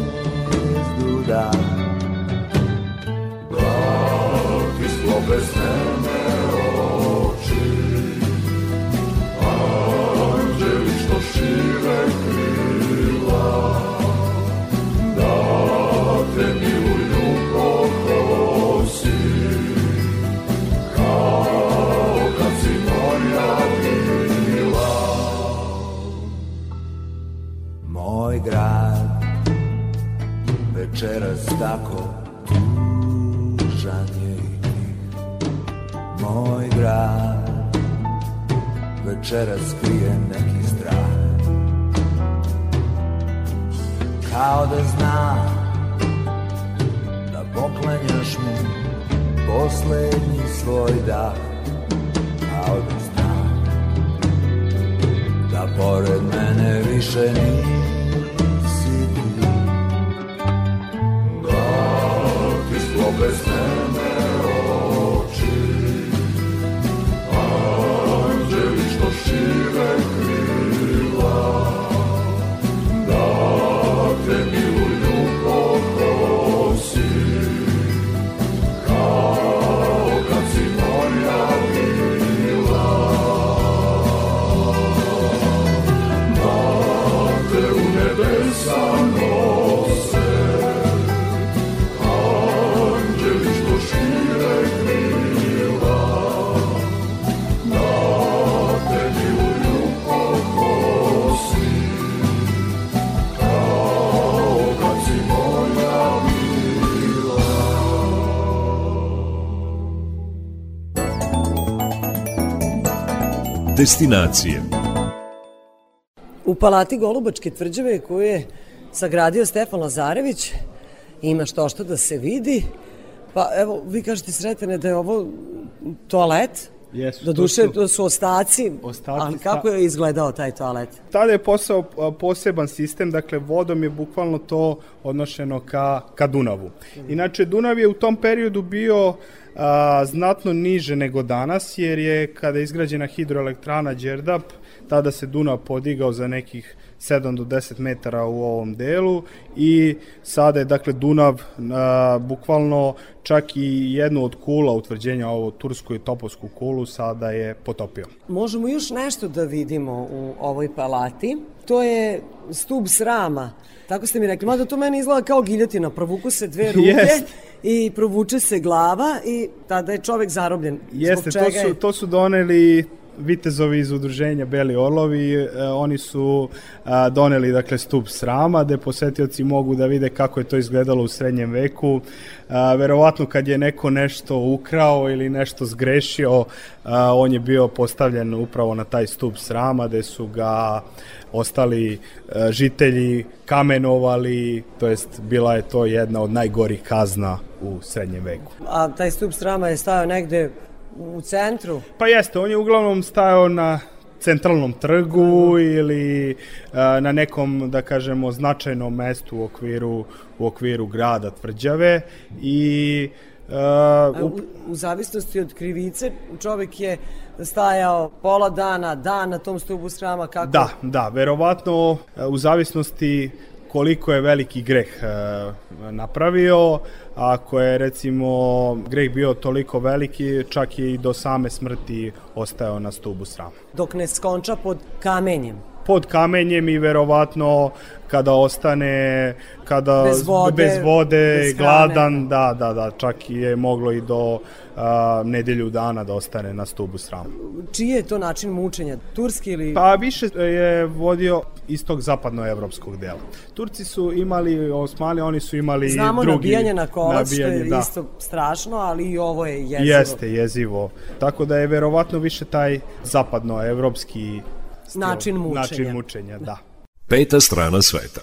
idu dan Da ti večeras tako tužan je Moj grad. Večeras krije neki strah. Kao da zna da poklanjaš mu poslednji svoj dah. Kao da zna da pored mene više nisi ti Destinacije U palati Golubačke tvrđave koju je sagradio Stefan Lazarević ima što što da se vidi. Pa evo, vi kažete sretene da je ovo toalet, Jesu, do to duše to su ostaci, Ostaci ali kako je izgledao taj toalet? Tada je posao poseban sistem, dakle vodom je bukvalno to odnošeno ka, ka Dunavu. Inače, Dunav je u tom periodu bio a, znatno niže nego danas, jer je kada je izgrađena hidroelektrana Đerdap, tada se Dunav podigao za nekih 7 do 10 metara u ovom delu i sada je dakle Dunav a, bukvalno čak i jednu od kula utvrđenja ovo tursku i topovsku kulu sada je potopio. Možemo još nešto da vidimo u ovoj palati. To je stub srama. Tako ste mi rekli, mada to meni izgleda kao giljotina. Provuku se dve ruke Jest. i provuče se glava i tada je čovek zarobljen. Jeste, to su, to su doneli vitezovi iz udruženja Beli Orlovi, e, oni su doneli dakle stup srama gde posetioci mogu da vide kako je to izgledalo u srednjem veku. Verovatno kad je neko nešto ukrao ili nešto zgrešio, on je bio postavljen upravo na taj stup srama gde su ga ostali e, žitelji kamenovali, to jest bila je to jedna od najgorih kazna u srednjem veku. A taj stup srama je stajao negde u centru. Pa jeste, on je uglavnom stajao na centralnom trgu ili a, na nekom, da kažemo, značajnom mestu u okviru, u okviru grada Tvrđave i a, A U, u zavisnosti od krivice čovek je stajao pola dana, dan na tom stubu srama, kako? Da, da, verovatno u zavisnosti koliko je veliki greh e, napravio, ako je recimo greh bio toliko veliki, čak i do same smrti ostajao na stubu srama. Dok ne skonča pod kamenjem. pod kamenjem i verovatno kada ostane kada Bez vode, bez vode bez gladan, da, da, da, čak je moglo i do a, nedelju dana da ostane na stubu srama. Čiji je to način mučenja? Turski ili... Pa više je vodio iz tog zapadnoevropskog dela. Turci su imali, Osmani, oni su imali Znamo drugi... nabijanje na kolac, što nabijanje, je da. isto strašno, ali i ovo je jezivo. Jeste, jezivo. Tako da je verovatno više taj zapadnoevropski Način mučenja. Način mučenja, da. Peta strana sveta.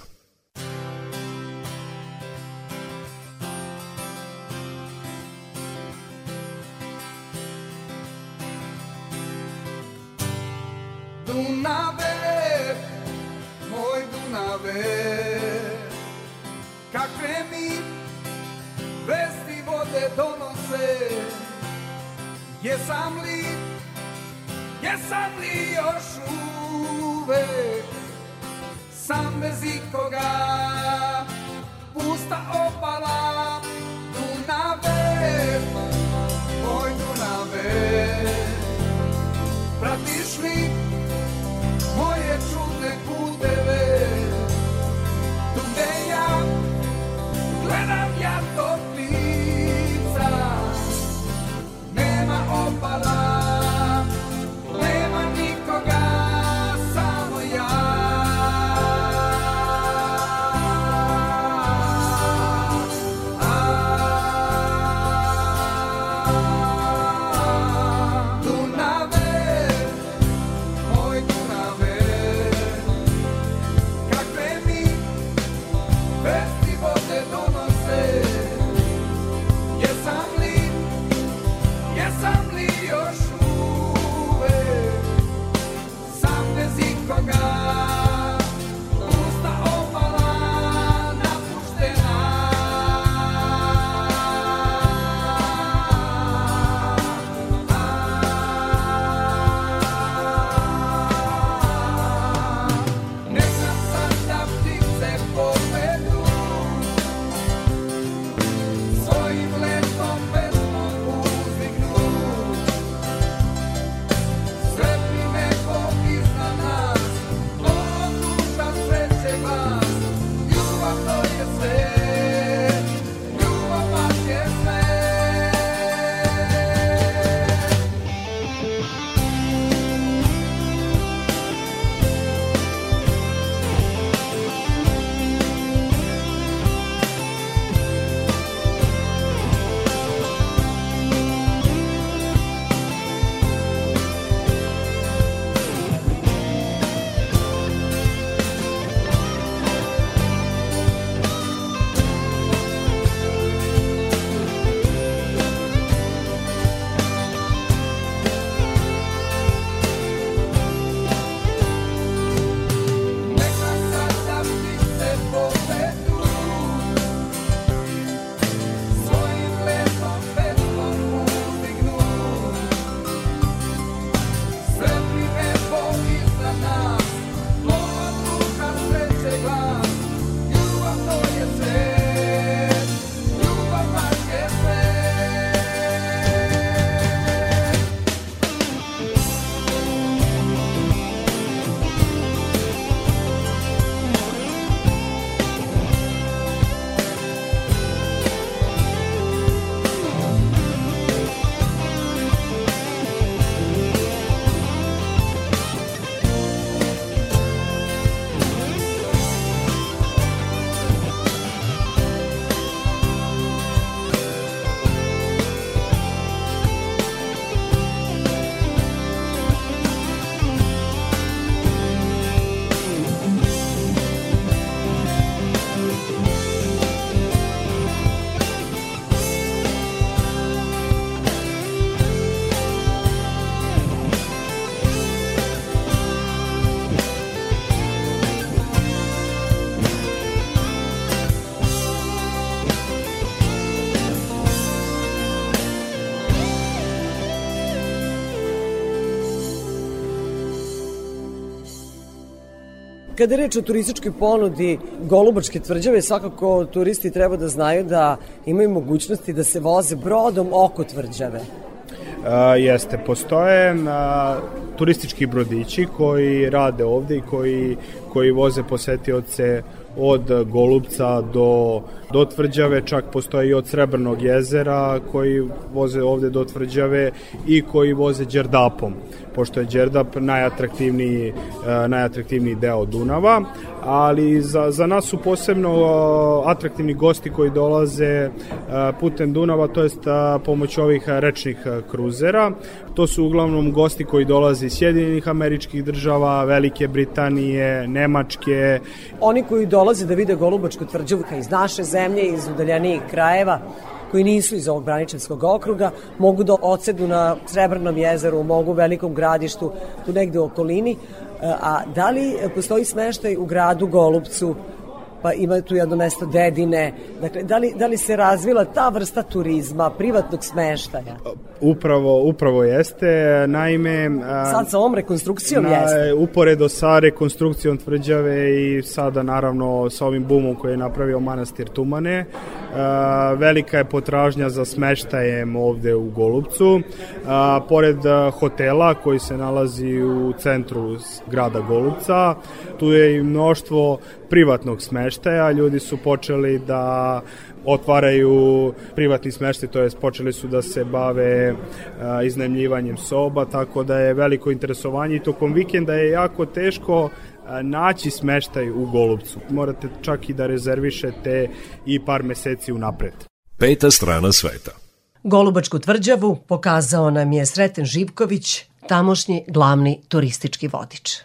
Jesam li, jesam li još uvek sam bez ikoga? Pusta obala Dunave, moj Dunave Pratiš li moje čudne puteve? Tu gde ja gledam ja tog Kada je reč o turističkoj ponudi Golubačke tvrđave, svakako turisti treba da znaju da imaju mogućnosti da se voze brodom oko tvrđave. A, jeste, postoje a, turistički brodići koji rade ovde i koji, koji voze posetioce od Golubca do, do Tvrđave, čak postoje i od Srebrnog jezera koji voze ovde do Tvrđave i koji voze Đerdapom, pošto je Đerdap najatraktivniji, e, najatraktivniji deo Dunava, ali za, za nas su posebno e, atraktivni gosti koji dolaze e, putem Dunava, to jest e, pomoć ovih rečnih kruzera. To su uglavnom gosti koji dolaze iz Sjedinjenih američkih država, Velike Britanije, Nemačke, Oni koji dolaze da vide Golubačku tvrđavu iz naše zemlje, iz udaljenijih krajeva, koji nisu iz ovog braničevskog okruga, mogu da odsedu na Srebrnom jezeru, mogu u velikom gradištu, tu negde u okolini. E, A da li postoji smeštaj u gradu Golubcu pa ima tu jedno mesto dedine. Dakle, da li, da li se razvila ta vrsta turizma, privatnog smeštaja? Upravo, upravo jeste. Naime... Sad sa ovom rekonstrukcijom na, jeste. Uporedo sa rekonstrukcijom tvrđave i sada naravno sa ovim bumom koji je napravio manastir Tumane, velika je potražnja za smeštajem ovde u Golubcu. Pored hotela koji se nalazi u centru grada Golubca, tu je i mnoštvo privatnog smeštaja, ljudi su počeli da otvaraju privatni smeštaj, to jest počeli su da se bave a, iznajmljivanjem soba, tako da je veliko interesovanje i tokom vikenda je jako teško naći smeštaj u Golubcu. Morate čak i da rezervišete i par meseci unapred. Peta strana sveta. Golubačku tvrđavu pokazao nam je Sreten Živković, tamošnji glavni turistički vodič.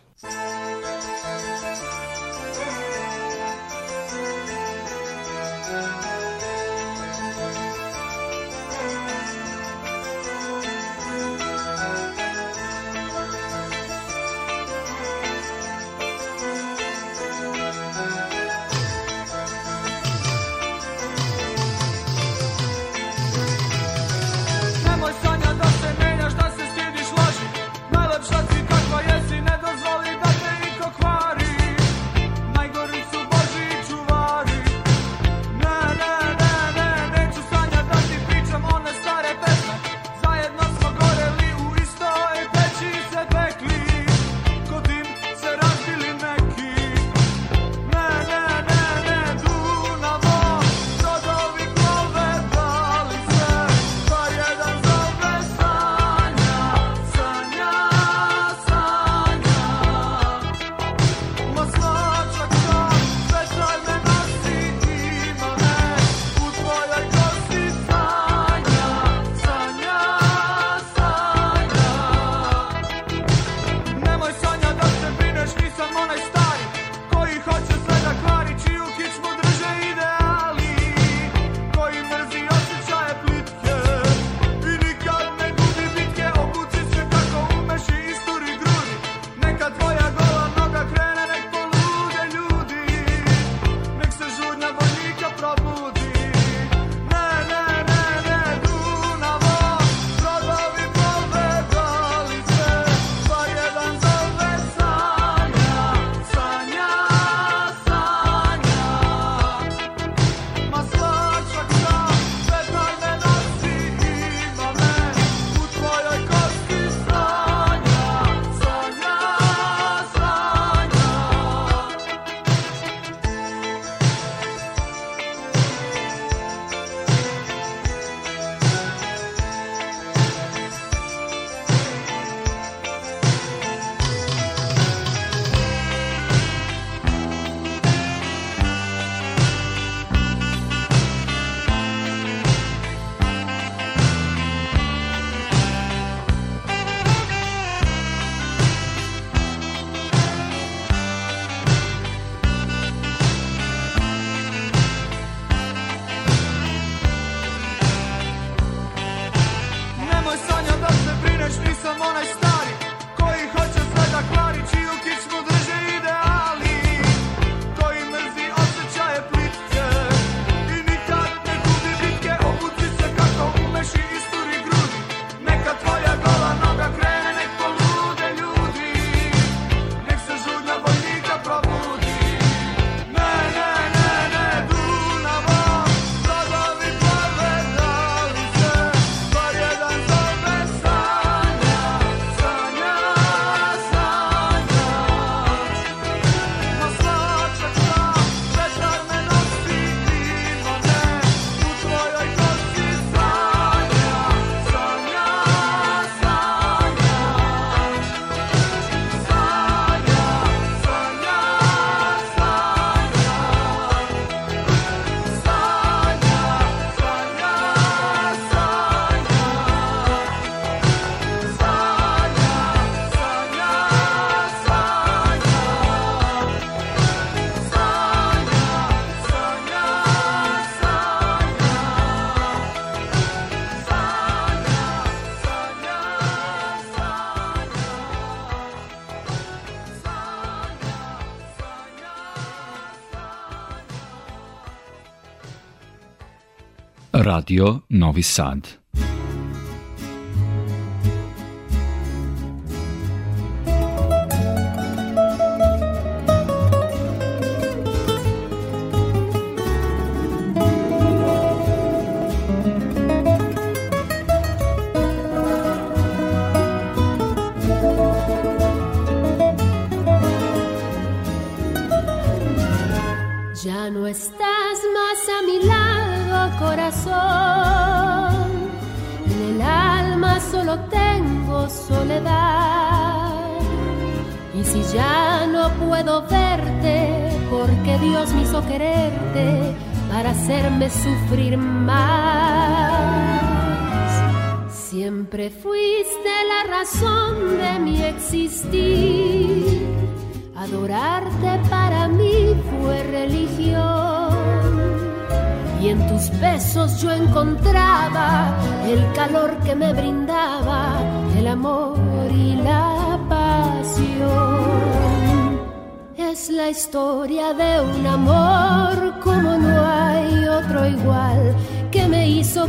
Radio Novi Sad.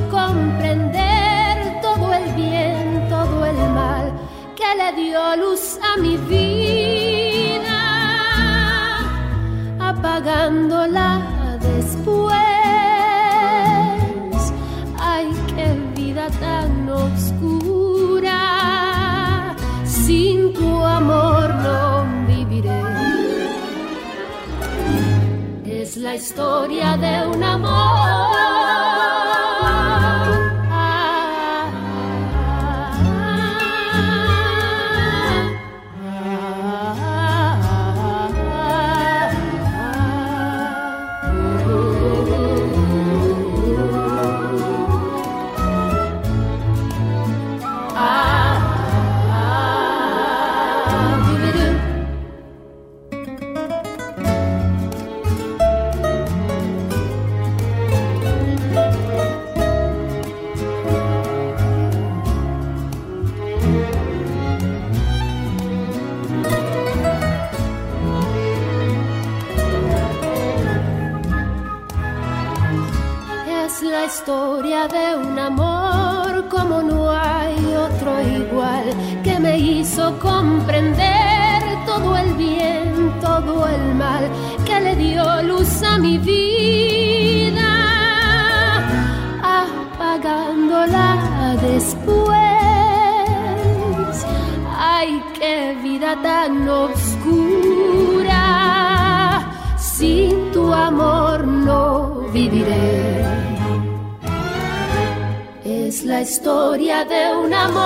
comprendido. La historia de un amor.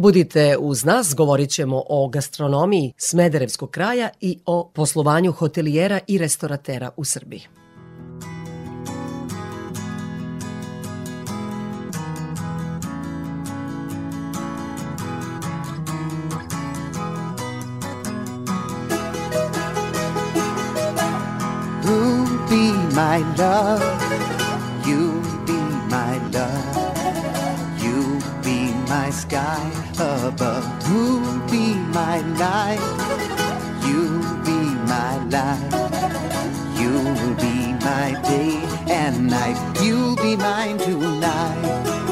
Budite uz nas, govorit ćemo o gastronomiji Smederevskog kraja i o poslovanju hotelijera i restoratera u Srbiji. Be my love day and night. You'll be mine tonight.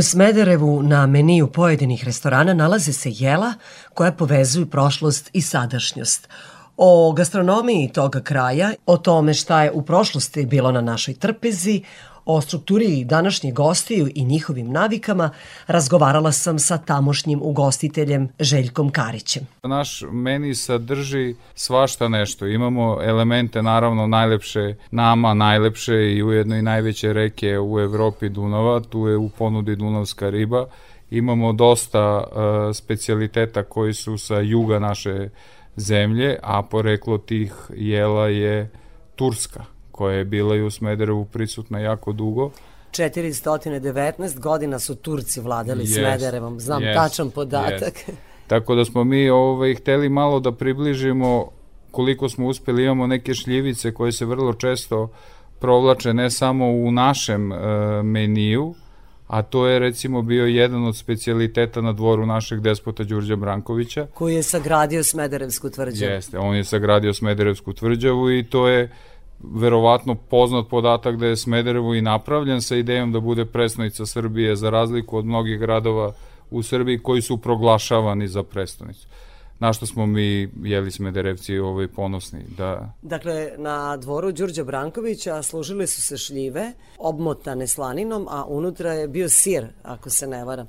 U Smederevu na meniju pojedinih restorana nalaze se jela koja povezuju prošlost i sadašnjost. O gastronomiji toga kraja, o tome šta je u prošlosti bilo na našoj trpezi, O strukturi današnjih gostiju i njihovim navikama razgovarala sam sa tamošnjim ugostiteljem Željkom Karićem. Naš meni sadrži svašta nešto. Imamo elemente naravno najlepše nama, najlepše i ujedno i najveće reke u Evropi Dunava, tu je u ponudi Dunavska riba. Imamo dosta uh, specialiteta koji su sa juga naše zemlje, a poreklo tih jela je Turska koja je bila i u Smederevu prisutna jako dugo. 419 godina su Turci vladali yes, Smederevom, znam yes, tačan podatak. Yes. Tako da smo mi ovaj, hteli malo da približimo koliko smo uspeli, imamo neke šljivice koje se vrlo često provlače ne samo u našem e, meniju, a to je recimo bio jedan od specialiteta na dvoru našeg despota Đurđa Brankovića. Koji je sagradio Smederevsku tvrđavu. Jeste, on je sagradio Smederevsku tvrđavu i to je verovatno poznat podatak da je Smederevo i napravljen sa idejom da bude predstavnica Srbije za razliku od mnogih gradova u Srbiji koji su proglašavani za predstavnicu. Na što smo mi, jeli Smederevci, ovaj, ponosni. Da... Dakle, na dvoru Đurđa Brankovića služile su se šljive, obmotane slaninom, a unutra je bio sir, ako se ne varam.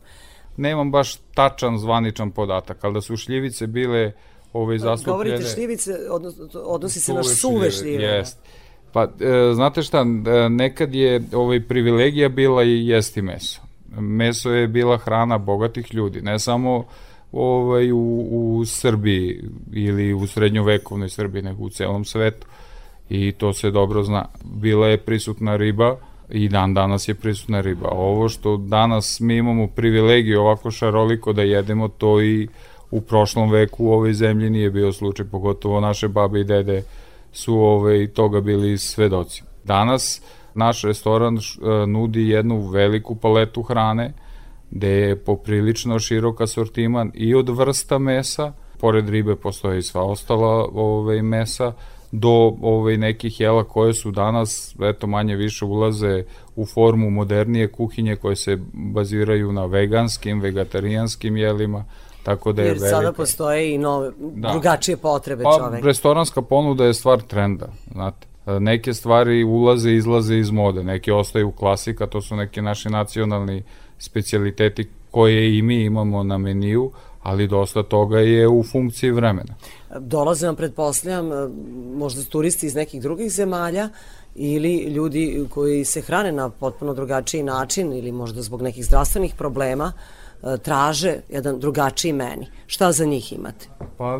Nemam baš tačan zvaničan podatak, ali da su šljivice bile ovaj, zastupljene... Govorite šljivice, odnosi, odnosi se na suve šljive. Jest. Pa, e, znate šta, e, nekad je ovaj, privilegija bila i jesti meso. Meso je bila hrana bogatih ljudi, ne samo ovaj, u, u Srbiji ili u srednjovekovnoj Srbiji, nego u celom svetu. I to se dobro zna. Bila je prisutna riba i dan danas je prisutna riba. Ovo što danas mi imamo privilegiju ovako šaroliko da jedemo, to i u prošlom veku u ovoj zemlji nije bio slučaj, pogotovo naše babe i dede su ove, toga bili svedoci. Danas naš restoran e, nudi jednu veliku paletu hrane, gde je poprilično širok asortiman i od vrsta mesa, pored ribe postoje i sva ostala ove, mesa, do ove, nekih jela koje su danas, eto manje više ulaze u formu modernije kuhinje koje se baziraju na veganskim, vegetarijanskim jelima, Tako da je Jer velika. sada postoje i nove, da. drugačije potrebe pa, čoveka. restoranska ponuda je stvar trenda, znate. Neke stvari ulaze i izlaze iz mode, neke ostaju klasika, to su neki naši nacionalni specialiteti koje i mi imamo na meniju, ali dosta toga je u funkciji vremena. Dolaze vam, pretpostavljam, možda turisti iz nekih drugih zemalja ili ljudi koji se hrane na potpuno drugačiji način ili možda zbog nekih zdravstvenih problema, E, traže jedan drugačiji meni. Šta za njih imate? Pa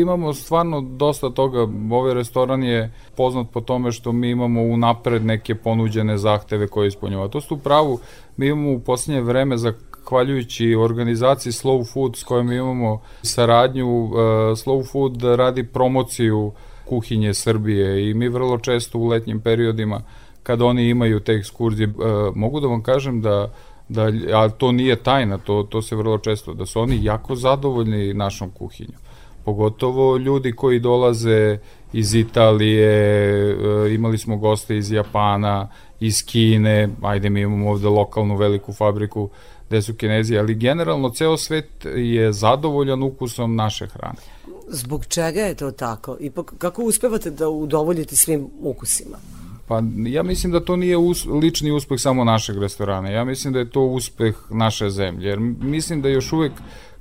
imamo stvarno dosta toga. Ovaj restoran je poznat po tome što mi imamo unapred neke ponuđene zahteve koje ispunjava. To su pravu, mi imamo u posljednje vreme za hvaljujući organizaciji Slow Food s kojom imamo saradnju, uh, Slow Food radi promociju kuhinje Srbije i mi vrlo često u letnjim periodima kad oni imaju te ekskurzije, uh, mogu da vam kažem da da, a to nije tajna, to, to se vrlo često, da su oni jako zadovoljni našom kuhinjom. Pogotovo ljudi koji dolaze iz Italije, e, imali smo goste iz Japana, iz Kine, ajde mi imamo ovde lokalnu veliku fabriku gde su kinezi, ali generalno ceo svet je zadovoljan ukusom naše hrane. Zbog čega je to tako? I kako uspevate da udovoljite svim ukusima? Pa ja mislim da to nije us, lični uspeh samo našeg restorana. Ja mislim da je to uspeh naše zemlje. Jer mislim da još uvek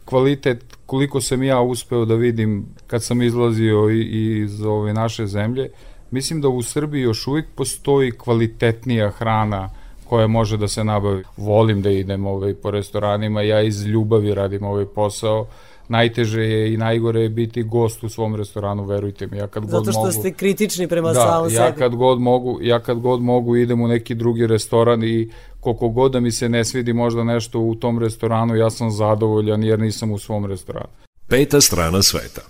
kvalitet, koliko sam ja uspeo da vidim kad sam izlazio iz ove naše zemlje, mislim da u Srbiji još uvek postoji kvalitetnija hrana koja može da se nabavi. Volim da idem ovaj, po restoranima, ja iz ljubavi radim ovaj posao, najteže je i najgore je biti gost u svom restoranu, verujte mi. Ja kad Zato god što mogu, ste kritični prema da, samom ja sebi. kad god mogu, ja kad god mogu idem u neki drugi restoran i koliko god da mi se ne svidi možda nešto u tom restoranu, ja sam zadovoljan jer nisam u svom restoranu. Peta strana sveta.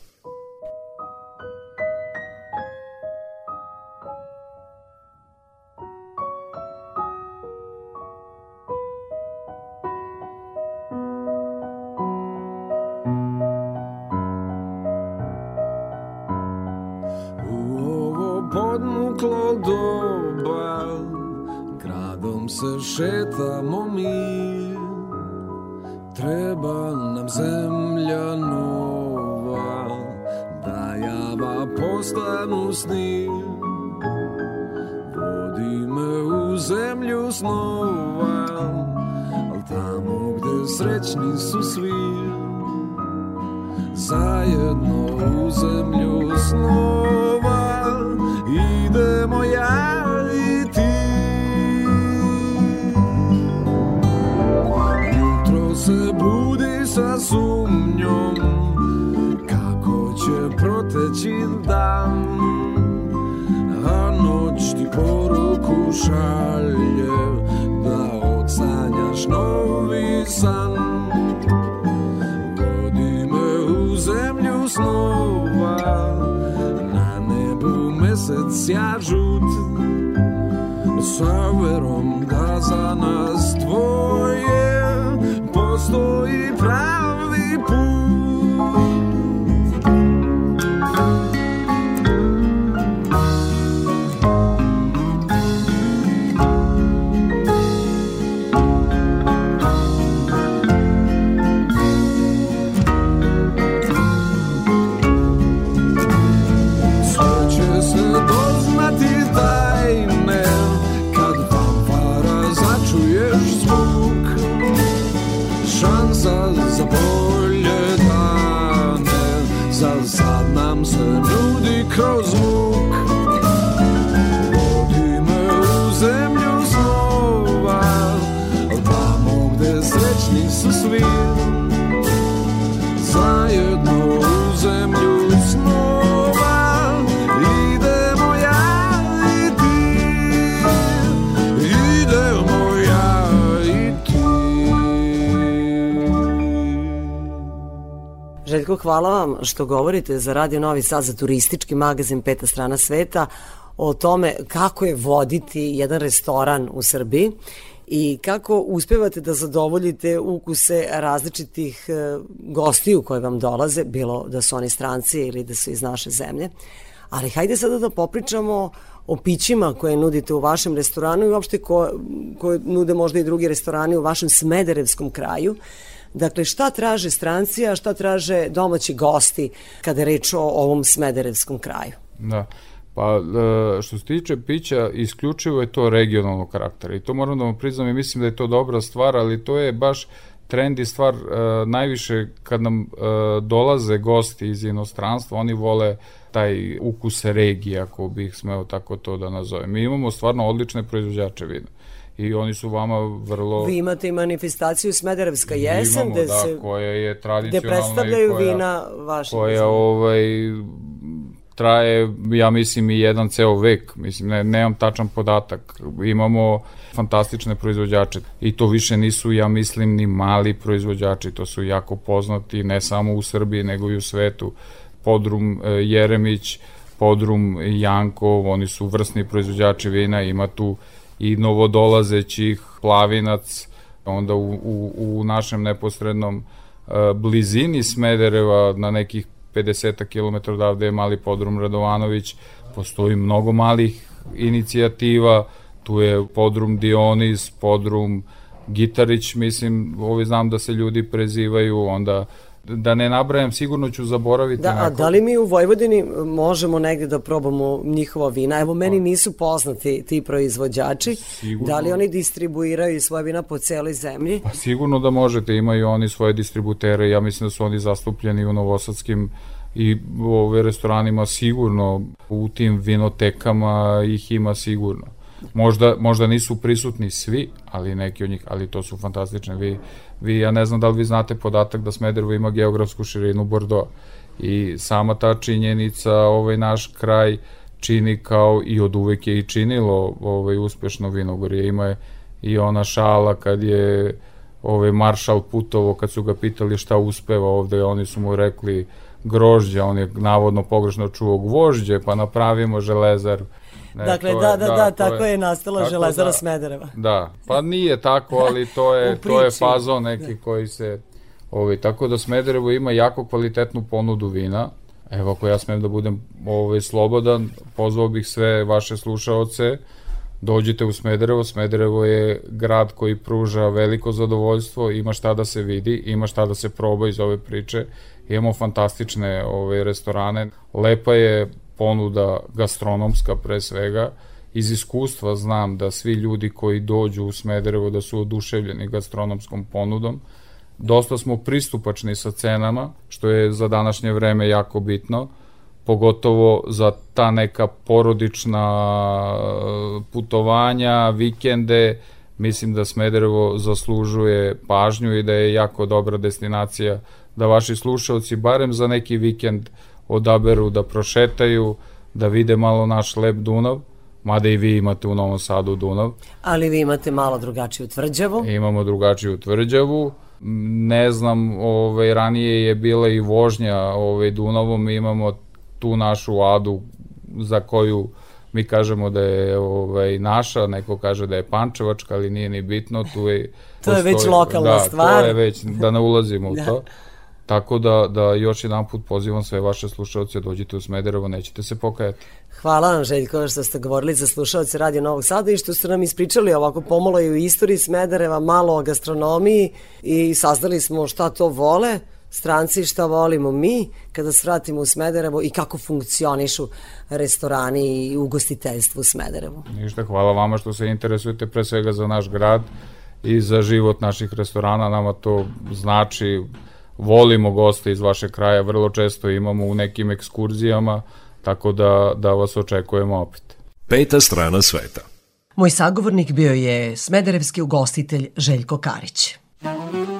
Hvala vam što govorite za Radio Novi Sad, za turistički magazin Peta strana sveta, o tome kako je voditi jedan restoran u Srbiji i kako uspevate da zadovoljite ukuse različitih e, gostiju koje vam dolaze, bilo da su oni stranci ili da su iz naše zemlje. Ali hajde sada da popričamo o pićima koje nudite u vašem restoranu i uopšte ko, koje nude možda i drugi restorani u vašem Smederevskom kraju. Dakle, šta traže stranci, a šta traže domaći gosti kada je reč o ovom Smederevskom kraju? Da. Pa e, što se tiče pića, isključivo je to regionalnog karaktera i to moram da vam priznam i mislim da je to dobra stvar, ali to je baš trend i stvar e, najviše kad nam e, dolaze gosti iz inostranstva, oni vole taj ukus regije, ako bih smeo tako to da nazovem. Mi imamo stvarno odlične proizvođače vina i oni su vama vrlo... Vi imate i manifestaciju Smederevska jesen, Imamo, gde, da, se, koja je gde tradicionalna predstavljaju i koja, vina vaše. koja ovaj traje, ja mislim, i jedan ceo vek. Mislim, ne, nemam tačan podatak. Imamo fantastične proizvođače i to više nisu, ja mislim, ni mali proizvođači. To su jako poznati, ne samo u Srbiji, nego i u svetu. Podrum e, Jeremić, Podrum Jankov, oni su vrsni proizvođači vina, ima tu i novodolazećih Plavinac, onda u, u, u našem neposrednom e, blizini Smedereva na nekih 50 km odavde je mali podrum Radovanović, postoji mnogo malih inicijativa, tu je podrum Dionis, podrum Gitarić, mislim, ovi znam da se ljudi prezivaju, onda da ne nabrajam, sigurno ću zaboraviti Da, a da li mi u Vojvodini možemo negde da probamo njihova vina? Evo, meni nisu poznati ti proizvođači. Sigurno. Da li oni distribuiraju svoje vina po celoj zemlji? Pa sigurno da možete, imaju oni svoje distributere, ja mislim da su oni zastupljeni u Novosadskim i ove restoranima sigurno, u tim vinotekama ih ima sigurno. Možda, možda nisu prisutni svi, ali neki od njih, ali to su fantastične. Vi, vi, ja ne znam da li vi znate podatak da Smederevo ima geografsku širinu Bordeaux i sama ta činjenica ovaj naš kraj čini kao i od uvek je i činilo ovaj uspešno vinogorje. Ima je i ona šala kad je ovaj maršal putovo kad su ga pitali šta uspeva ovde, oni su mu rekli grožđe, on je navodno pogrešno čuo gvožđe, pa napravimo železar. Ne, dakle, da, je- da, da, to tako je nastala tako železara da- Smedereva. Da, pa nije tako, ali to je, to je priči. fazon neki koji se... Ovaj, tako da Smederevo ima jako kvalitetnu ponudu vina. Evo, ako ja smem da budem ovaj, slobodan, pozvao bih sve vaše slušaoce dođite u Smederevo, Smederevo je grad koji pruža veliko zadovoljstvo, ima šta da se vidi, ima šta da se proba iz ove priče, imamo fantastične ove restorane, lepa je ponuda gastronomska pre svega, iz iskustva znam da svi ljudi koji dođu u Smederevo da su oduševljeni gastronomskom ponudom, dosta smo pristupačni sa cenama, što je za današnje vreme jako bitno, pogotovo za ta neka porodična e, putovanja, vikende, mislim da Smederevo zaslužuje pažnju i da je jako dobra destinacija da vaši slušalci barem za neki vikend odaberu da prošetaju, da vide malo naš lep Dunav, mada i vi imate u Novom Sadu Dunav. Ali vi imate malo drugačiju tvrđavu. Imamo drugačiju tvrđavu. Ne znam, ovaj, ranije je bila i vožnja ovaj, Dunavom, imamo tu našu adu za koju mi kažemo da je ovaj, naša, neko kaže da je pančevačka, ali nije ni bitno, tu je... to je već lokalna da, stvar. to je već, da ne ulazimo u Da. to. Tako da, da još jedan put pozivam sve vaše slušalce, dođite u Smederevo, nećete se pokajati. Hvala vam Željko što ste govorili za slušalce Radio Novog Sada i što ste nam ispričali ovako pomalo i u istoriji Smedereva, malo o gastronomiji i saznali smo šta to vole stranci, šta volimo mi kada se vratimo u Smederevo i kako funkcionišu restorani i ugostiteljstvo u Smederevu. Ništa, hvala vama što se interesujete pre svega za naš grad i za život naših restorana, nama to znači volimo goste iz vašeg kraja, vrlo često imamo u nekim ekskurzijama, tako da, da vas očekujemo opet. Peta strana sveta. Moj sagovornik bio je smederevski ugostitelj Željko Karić. Vino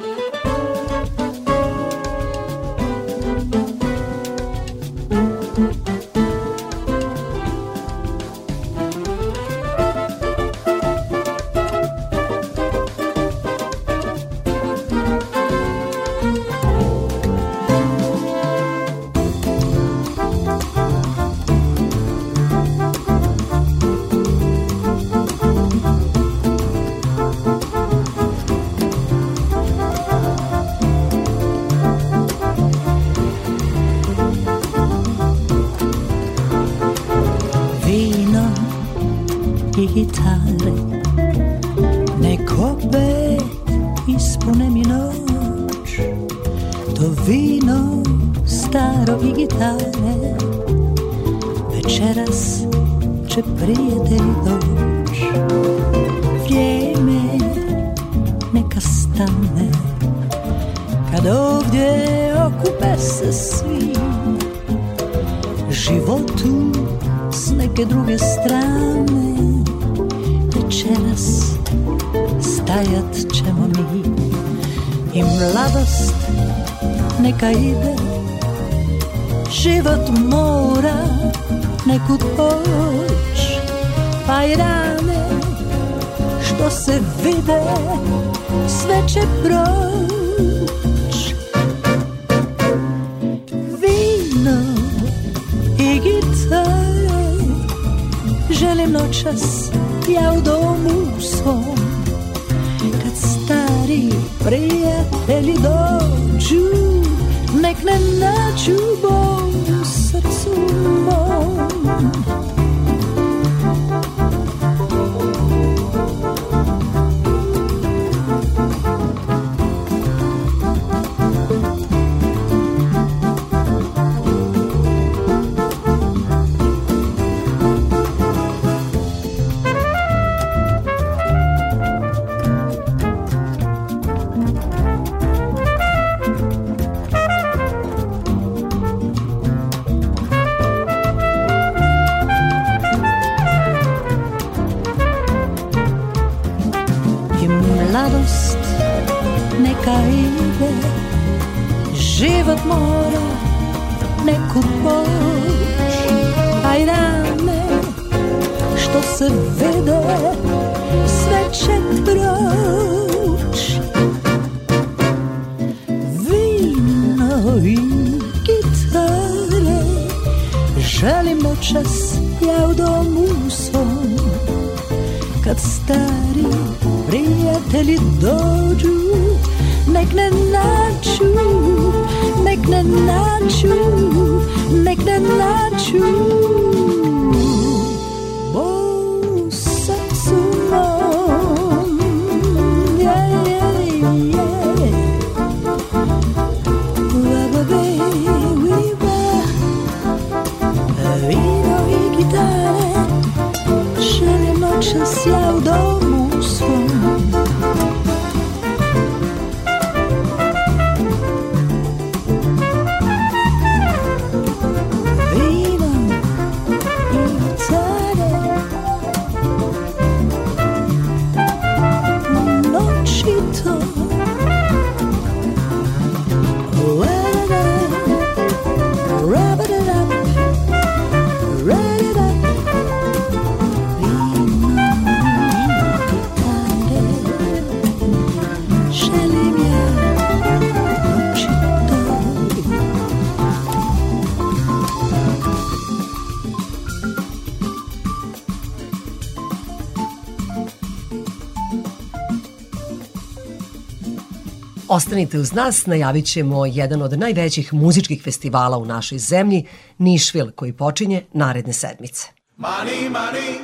Ostanite uz nas, najavit ćemo jedan od najvećih muzičkih festivala u našoj zemlji, Nišvil, koji počinje naredne sedmice. Money, money,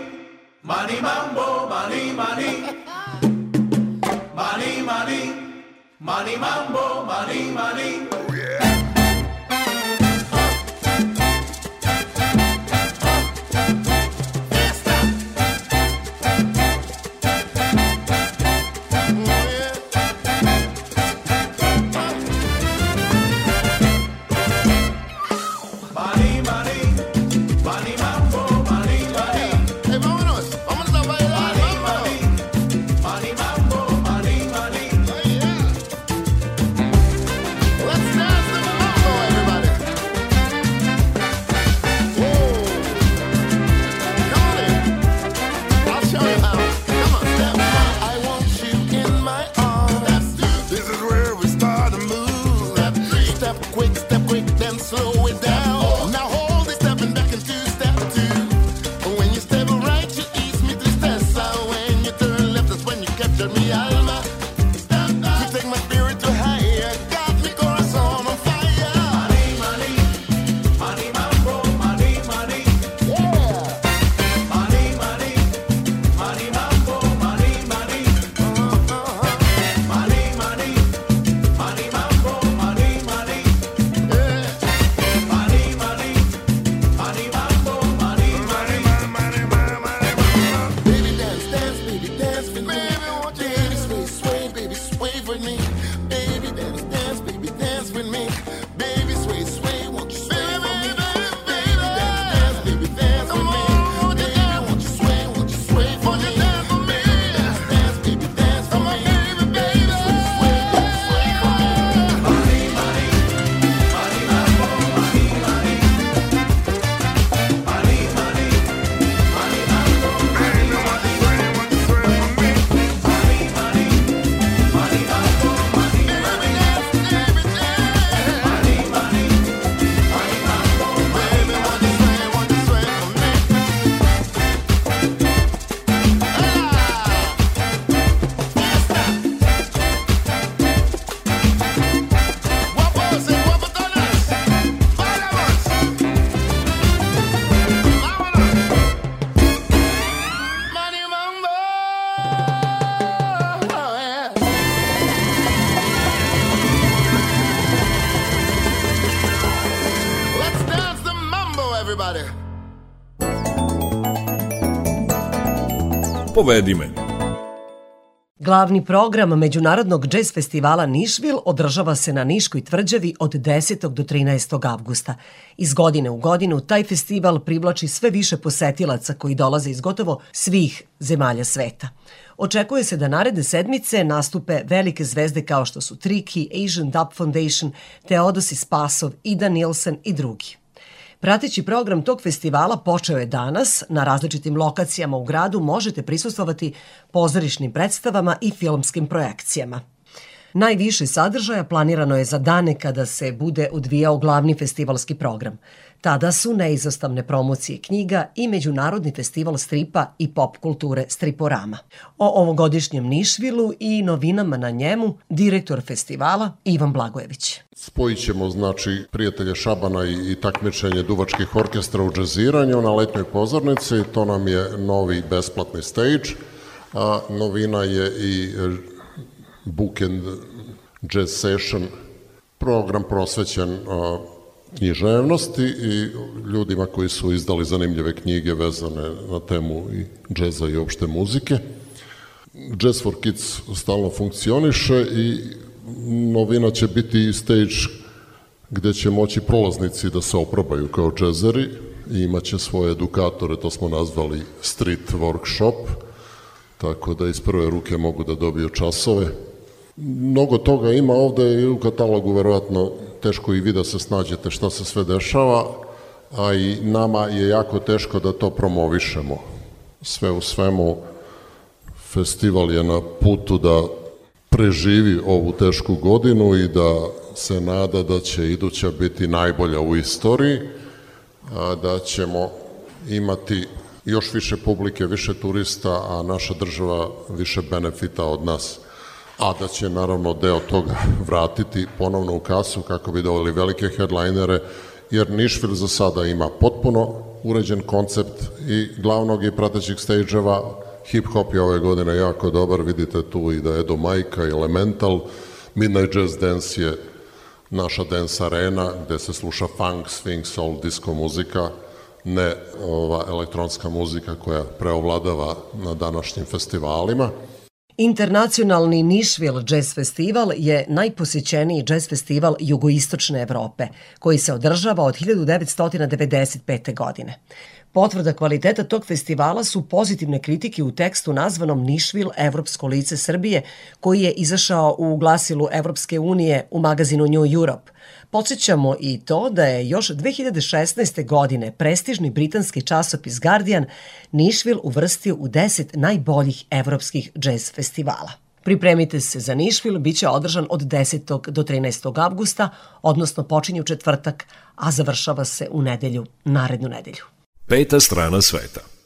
money mambo, money, money. Money, money, money mambo, money, money. Money, Povedi me. Glavni program Međunarodnog džez festivala Nišvil održava se na Niškoj tvrđavi od 10. do 13. avgusta. Iz godine u godinu taj festival privlači sve više posetilaca koji dolaze iz gotovo svih zemalja sveta. Očekuje se da naredne sedmice nastupe velike zvezde kao što su Triki, Asian Dub Foundation, Teodosi Spasov, Ida Nilsen i drugi. Prateći program tog festivala počeo je danas. Na različitim lokacijama u gradu možete prisustovati pozorišnim predstavama i filmskim projekcijama. Najviše sadržaja planirano je za dane kada se bude odvijao glavni festivalski program. Tada su neizostavne promocije knjiga i Međunarodni festival stripa i pop kulture Striporama. O ovogodišnjem Nišvilu i novinama na njemu direktor festivala Ivan Blagojević. Spojit ćemo znači prijatelje Šabana i, i takmičenje duvačkih orkestra u džaziranju na letnjoj pozornici. To nam je novi besplatni stage, a novina je i e, Bookend Jazz Session, program prosvećen a, književnosti i ljudima koji su izdali zanimljive knjige vezane na temu i džeza i opšte muzike. Jazz for Kids stalno funkcioniše i novina će biti stage gde će moći prolaznici da se oprobaju kao džezeri i imaće svoje edukatore, to smo nazvali street workshop, tako da iz prve ruke mogu da dobiju časove. Mnogo toga ima ovde i u katalogu verovatno teško i vi da se snađete šta se sve dešava, a i nama je jako teško da to promovišemo. Sve u svemu, festival je na putu da preživi ovu tešku godinu i da se nada da će iduća biti najbolja u istoriji, a da ćemo imati još više publike, više turista, a naša država više benefita od nas. A da će naravno deo toga vratiti ponovno u kasu kako bi doveli velike headlinere, jer Nišvil za sada ima potpuno uređen koncept i glavnog i pratećih stage-eva. Hip-hop je ove godine jako dobar, vidite tu i da Edo Majka i Elemental. Midnight Jazz Dance je naša dance arena gde se sluša funk, swing, soul, disco muzika, ne ova elektronska muzika koja preovladava na današnjim festivalima. Internacionalni Nišvil Jazz Festival je najposjećeniji jazz festival jugoistočne Evrope, koji se održava od 1995. godine. Potvrda kvaliteta tog festivala su pozitivne kritike u tekstu nazvanom Nišvil Evropsko lice Srbije, koji je izašao u glasilu Evropske unije u magazinu New Europe. Podsjećamo i to da je još 2016. godine prestižni britanski časopis Guardian Nišvil uvrstio u 10 najboljih evropskih džez festivala. Pripremite se za Nišvil, bit će održan od 10. do 13. avgusta, odnosno počinju četvrtak, a završava se u nedelju, narednu nedelju. Peta strana sveta.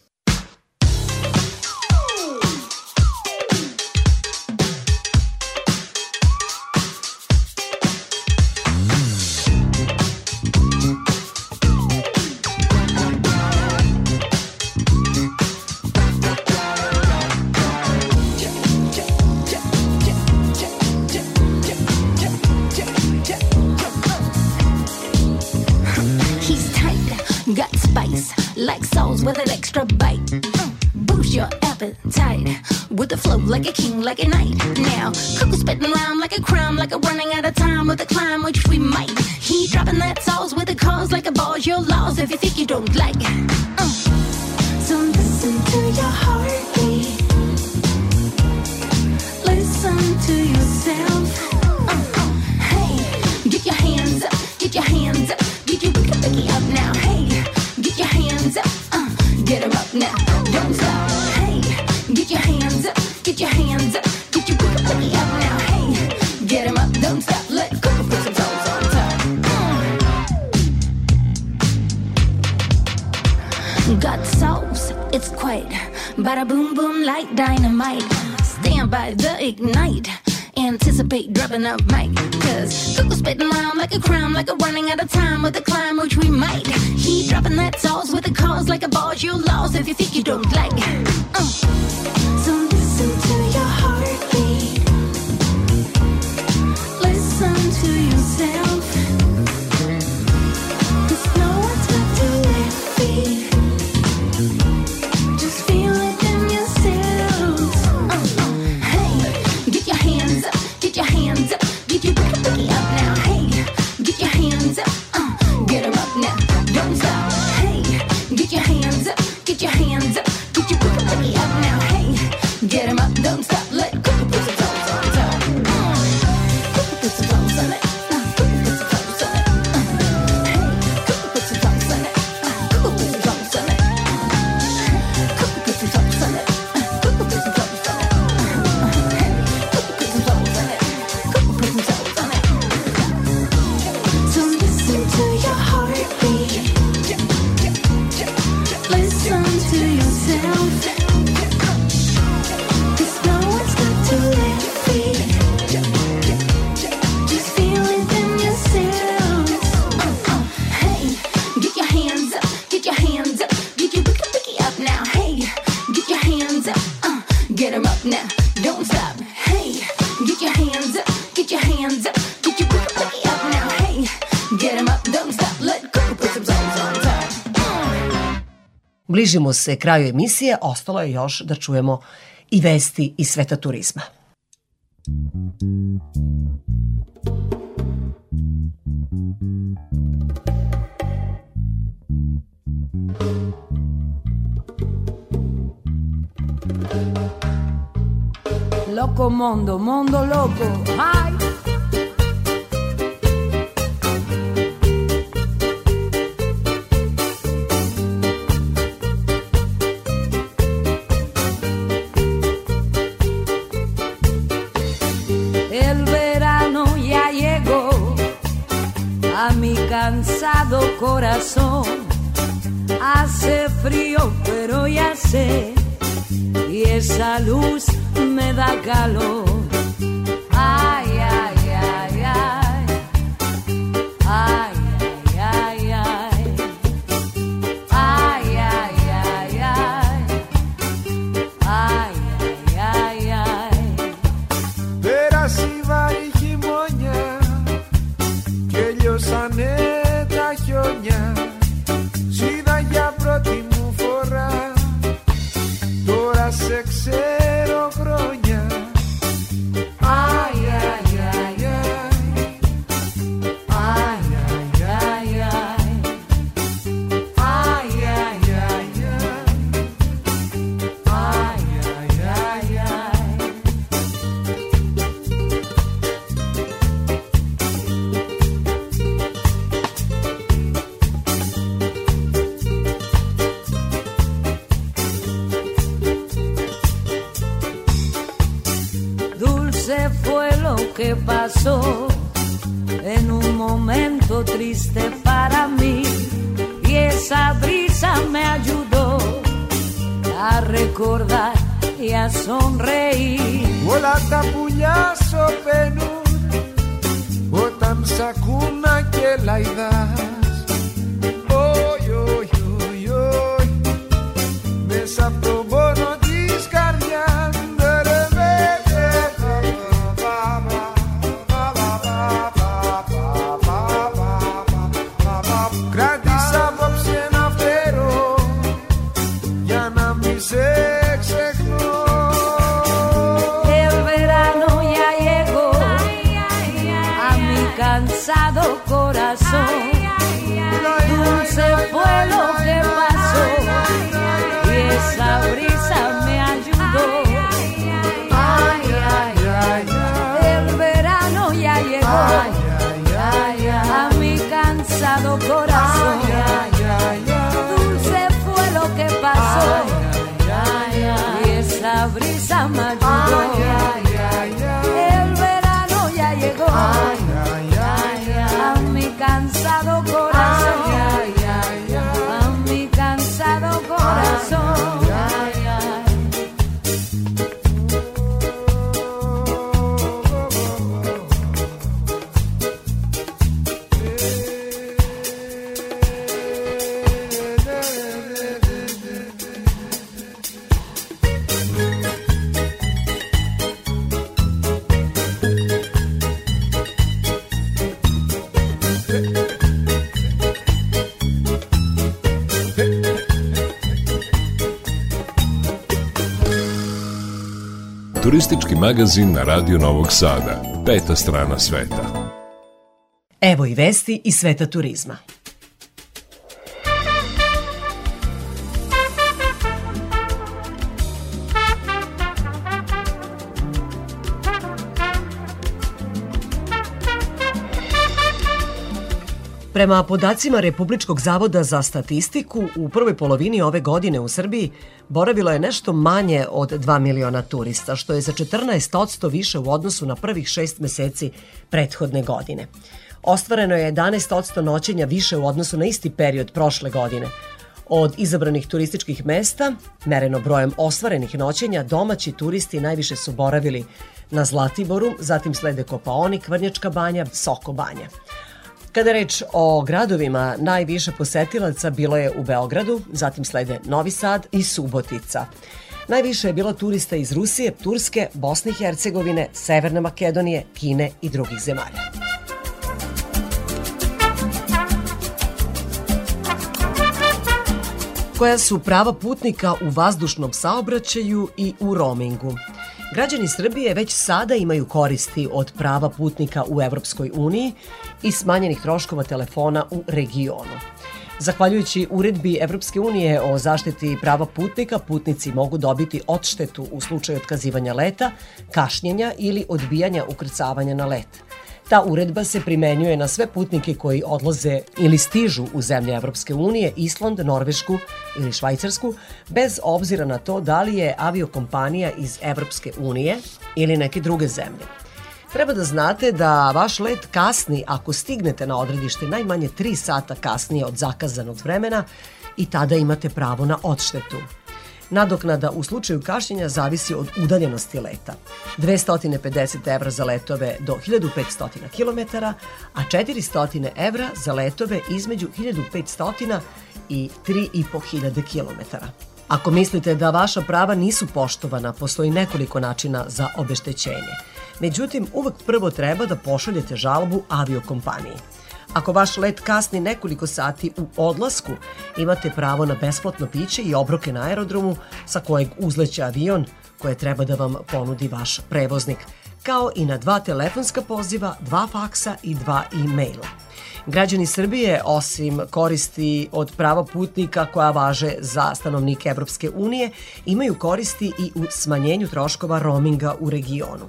Bližimo se kraju emisije, ostalo je još da čujemo i vesti iz sveta turizma. Loco mondo, mondo loco. Ay. El verano ya llegó a mi cansado corazón. Hace frío, pero ya sé y esa luz me da calor. Magazin na Radio Novog Sada. Peta strana sveta. Evo i vesti iz sveta turizma. Prema podacima Republičkog zavoda za statistiku, u prvoj polovini ove godine u Srbiji boravilo je nešto manje od 2 miliona turista, što je za 14% više u odnosu na prvih šest meseci prethodne godine. Ostvareno je 11% noćenja više u odnosu na isti period prošle godine. Od izabranih turističkih mesta, mereno brojem ostvarenih noćenja, domaći turisti najviše su boravili na Zlatiboru, zatim slede Kopaonik, Vrnjačka banja, Soko banja. Kada je reč o gradovima, najviše posetilaca bilo je u Beogradu, zatim slede Novi Sad i Subotica. Najviše je bilo turista iz Rusije, Turske, Bosne i Hercegovine, Severne Makedonije, Kine i drugih zemalja. Koja su prava putnika u vazdušnom saobraćaju i u roamingu? Građani Srbije već sada imaju koristi od prava putnika u Evropskoj uniji i smanjenih troškova telefona u regionu. Zahvaljujući uredbi Evropske unije o zaštiti prava putnika, putnici mogu dobiti odštetu u slučaju otkazivanja leta, kašnjenja ili odbijanja ukrcavanja na let. Ta uredba se primenjuje na sve putnike koji odlaze ili stižu u zemlje Evropske unije, Island, Norvešku ili Švajcarsku, bez obzira na to da li je aviokompanija iz Evropske unije ili neke druge zemlje. Treba da znate da vaš let kasni ako stignete na odredište najmanje 3 sata kasnije od zakazanog vremena i tada imate pravo na odštetu. Nadoknada u slučaju kašnjenja zavisi od udaljenosti leta. 250 evra za letove do 1500 km, a 400 evra za letove između 1500 i 3500 km. Ako mislite da vaša prava nisu poštovana, postoji nekoliko načina za obeštećenje. Međutim, uvek prvo treba da pošaljete žalbu aviokompaniji. Ako vaš let kasni nekoliko sati u odlasku, imate pravo na besplatno piće i obroke na aerodromu sa kojeg uzleće avion koje treba da vam ponudi vaš prevoznik, kao i na dva telefonska poziva, dva faksa i dva e-maila. Građani Srbije, osim koristi od prava putnika koja važe za stanovnike Evropske unije, imaju koristi i u smanjenju troškova roaminga u regionu.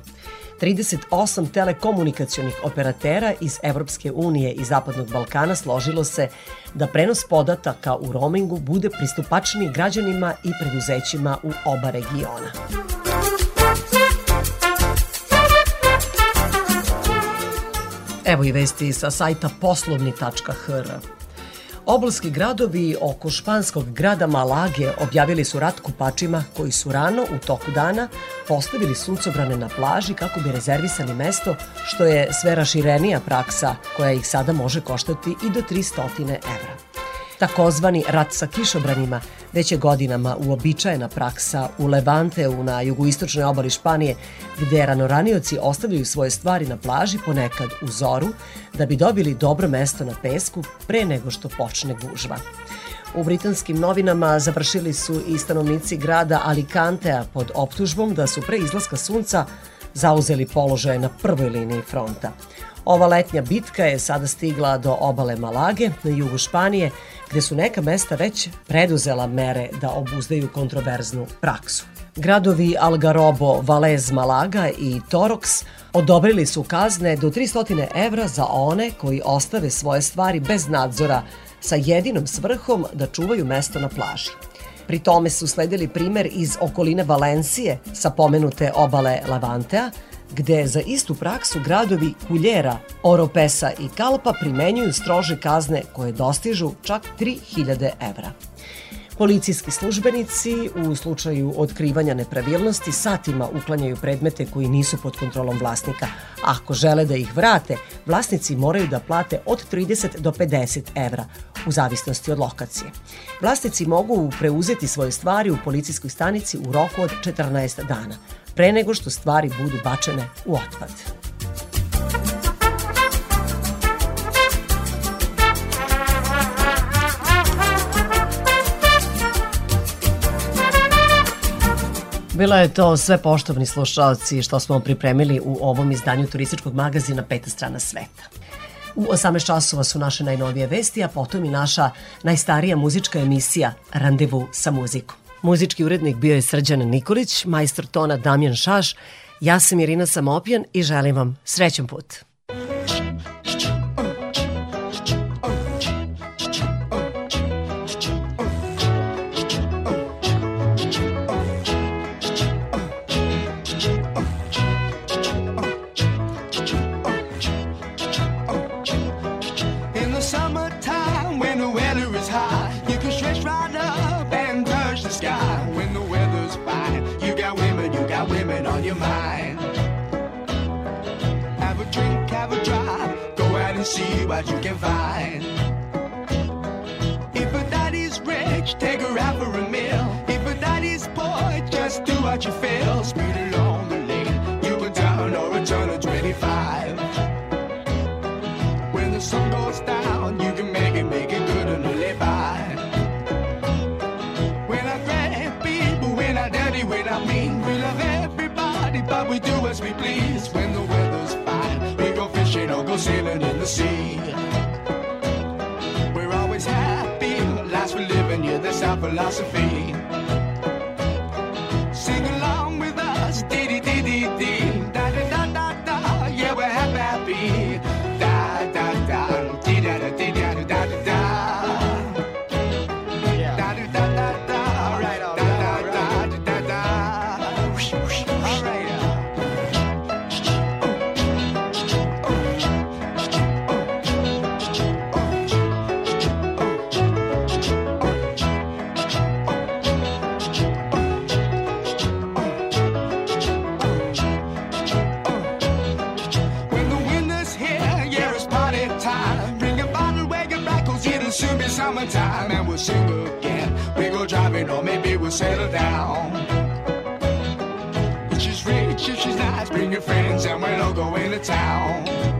38 telekomunikacionih operatera iz Evropske unije i Zapadnog Balkana složilo se da prenos podataka u roamingu bude pristupačniji građanima i preduzećima u oba regiona. Evo i vesti sa sajta poslovni.hr. Obalski gradovi oko španskog grada Malage objavili su rat kupačima koji su rano u toku dana postavili suncobrane na plaži kako bi rezervisali mesto, što je sve raširenija praksa koja ih sada može koštati i do 300 evra. Takozvani rat sa kišobranima već je godinama uobičajena praksa u Levanteu na jugoistočnoj obali Španije, gde ranoranioci ostavljaju svoje stvari na plaži ponekad u zoru, da bi dobili dobro mesto na pesku pre nego što počne gužva. U britanskim novinama završili su i stanovnici grada Alicantea pod optužbom da su pre izlaska sunca zauzeli položaje na prvoj liniji fronta. Ova letnja bitka je sada stigla do obale Malage na jugu Španije, gde su neka mesta već preduzela mere da obuzdaju kontroverznu praksu. Gradovi Algarobo, Valez, Malaga i Torox odobrili su kazne do 300 evra za one koji ostave svoje stvari bez nadzora sa jedinom svrhom da čuvaju mesto na plaži. Pri tome su sledili primer iz okoline Valencije sa pomenute obale Lavantea, gde za istu praksu gradovi Kuljera, Oropesa i Kalpa primenjuju strože kazne koje dostižu čak 3000 evra. Policijski službenici u slučaju otkrivanja nepravilnosti satima uklanjaju predmete koji nisu pod kontrolom vlasnika. Ako žele da ih vrate, vlasnici moraju da plate od 30 do 50 evra, u zavisnosti od lokacije. Vlasnici mogu preuzeti svoje stvari u policijskoj stanici u roku od 14 dana pre nego što stvari budu bačene u otpad. Bila je to sve poštovni slušalci što smo pripremili u ovom izdanju turističkog magazina Peta strana sveta. U 18 časova su naše najnovije vesti, a potom i naša najstarija muzička emisija Randevu sa muzikom. Muzički urednik bio je Srđan Nikolić, majstor tona Damjan Šaš, ja sam Irina Samopjan i želim vam srećan put. What you can find. If a daddy's rich, take her out for a meal. If a daddy's poor, just do what you feel. Speed along the lane, you can down or a turn of 25. When the sun goes down, you can make it, make it good and live by. When I grab people, when I dirty, when I mean, we love everybody, but we do as we please. When the go sailing in the sea. We're always happy, last we're living, yeah, that's our philosophy. Settle down. She's rich, she's nice, bring your friends, and we'll all go into town.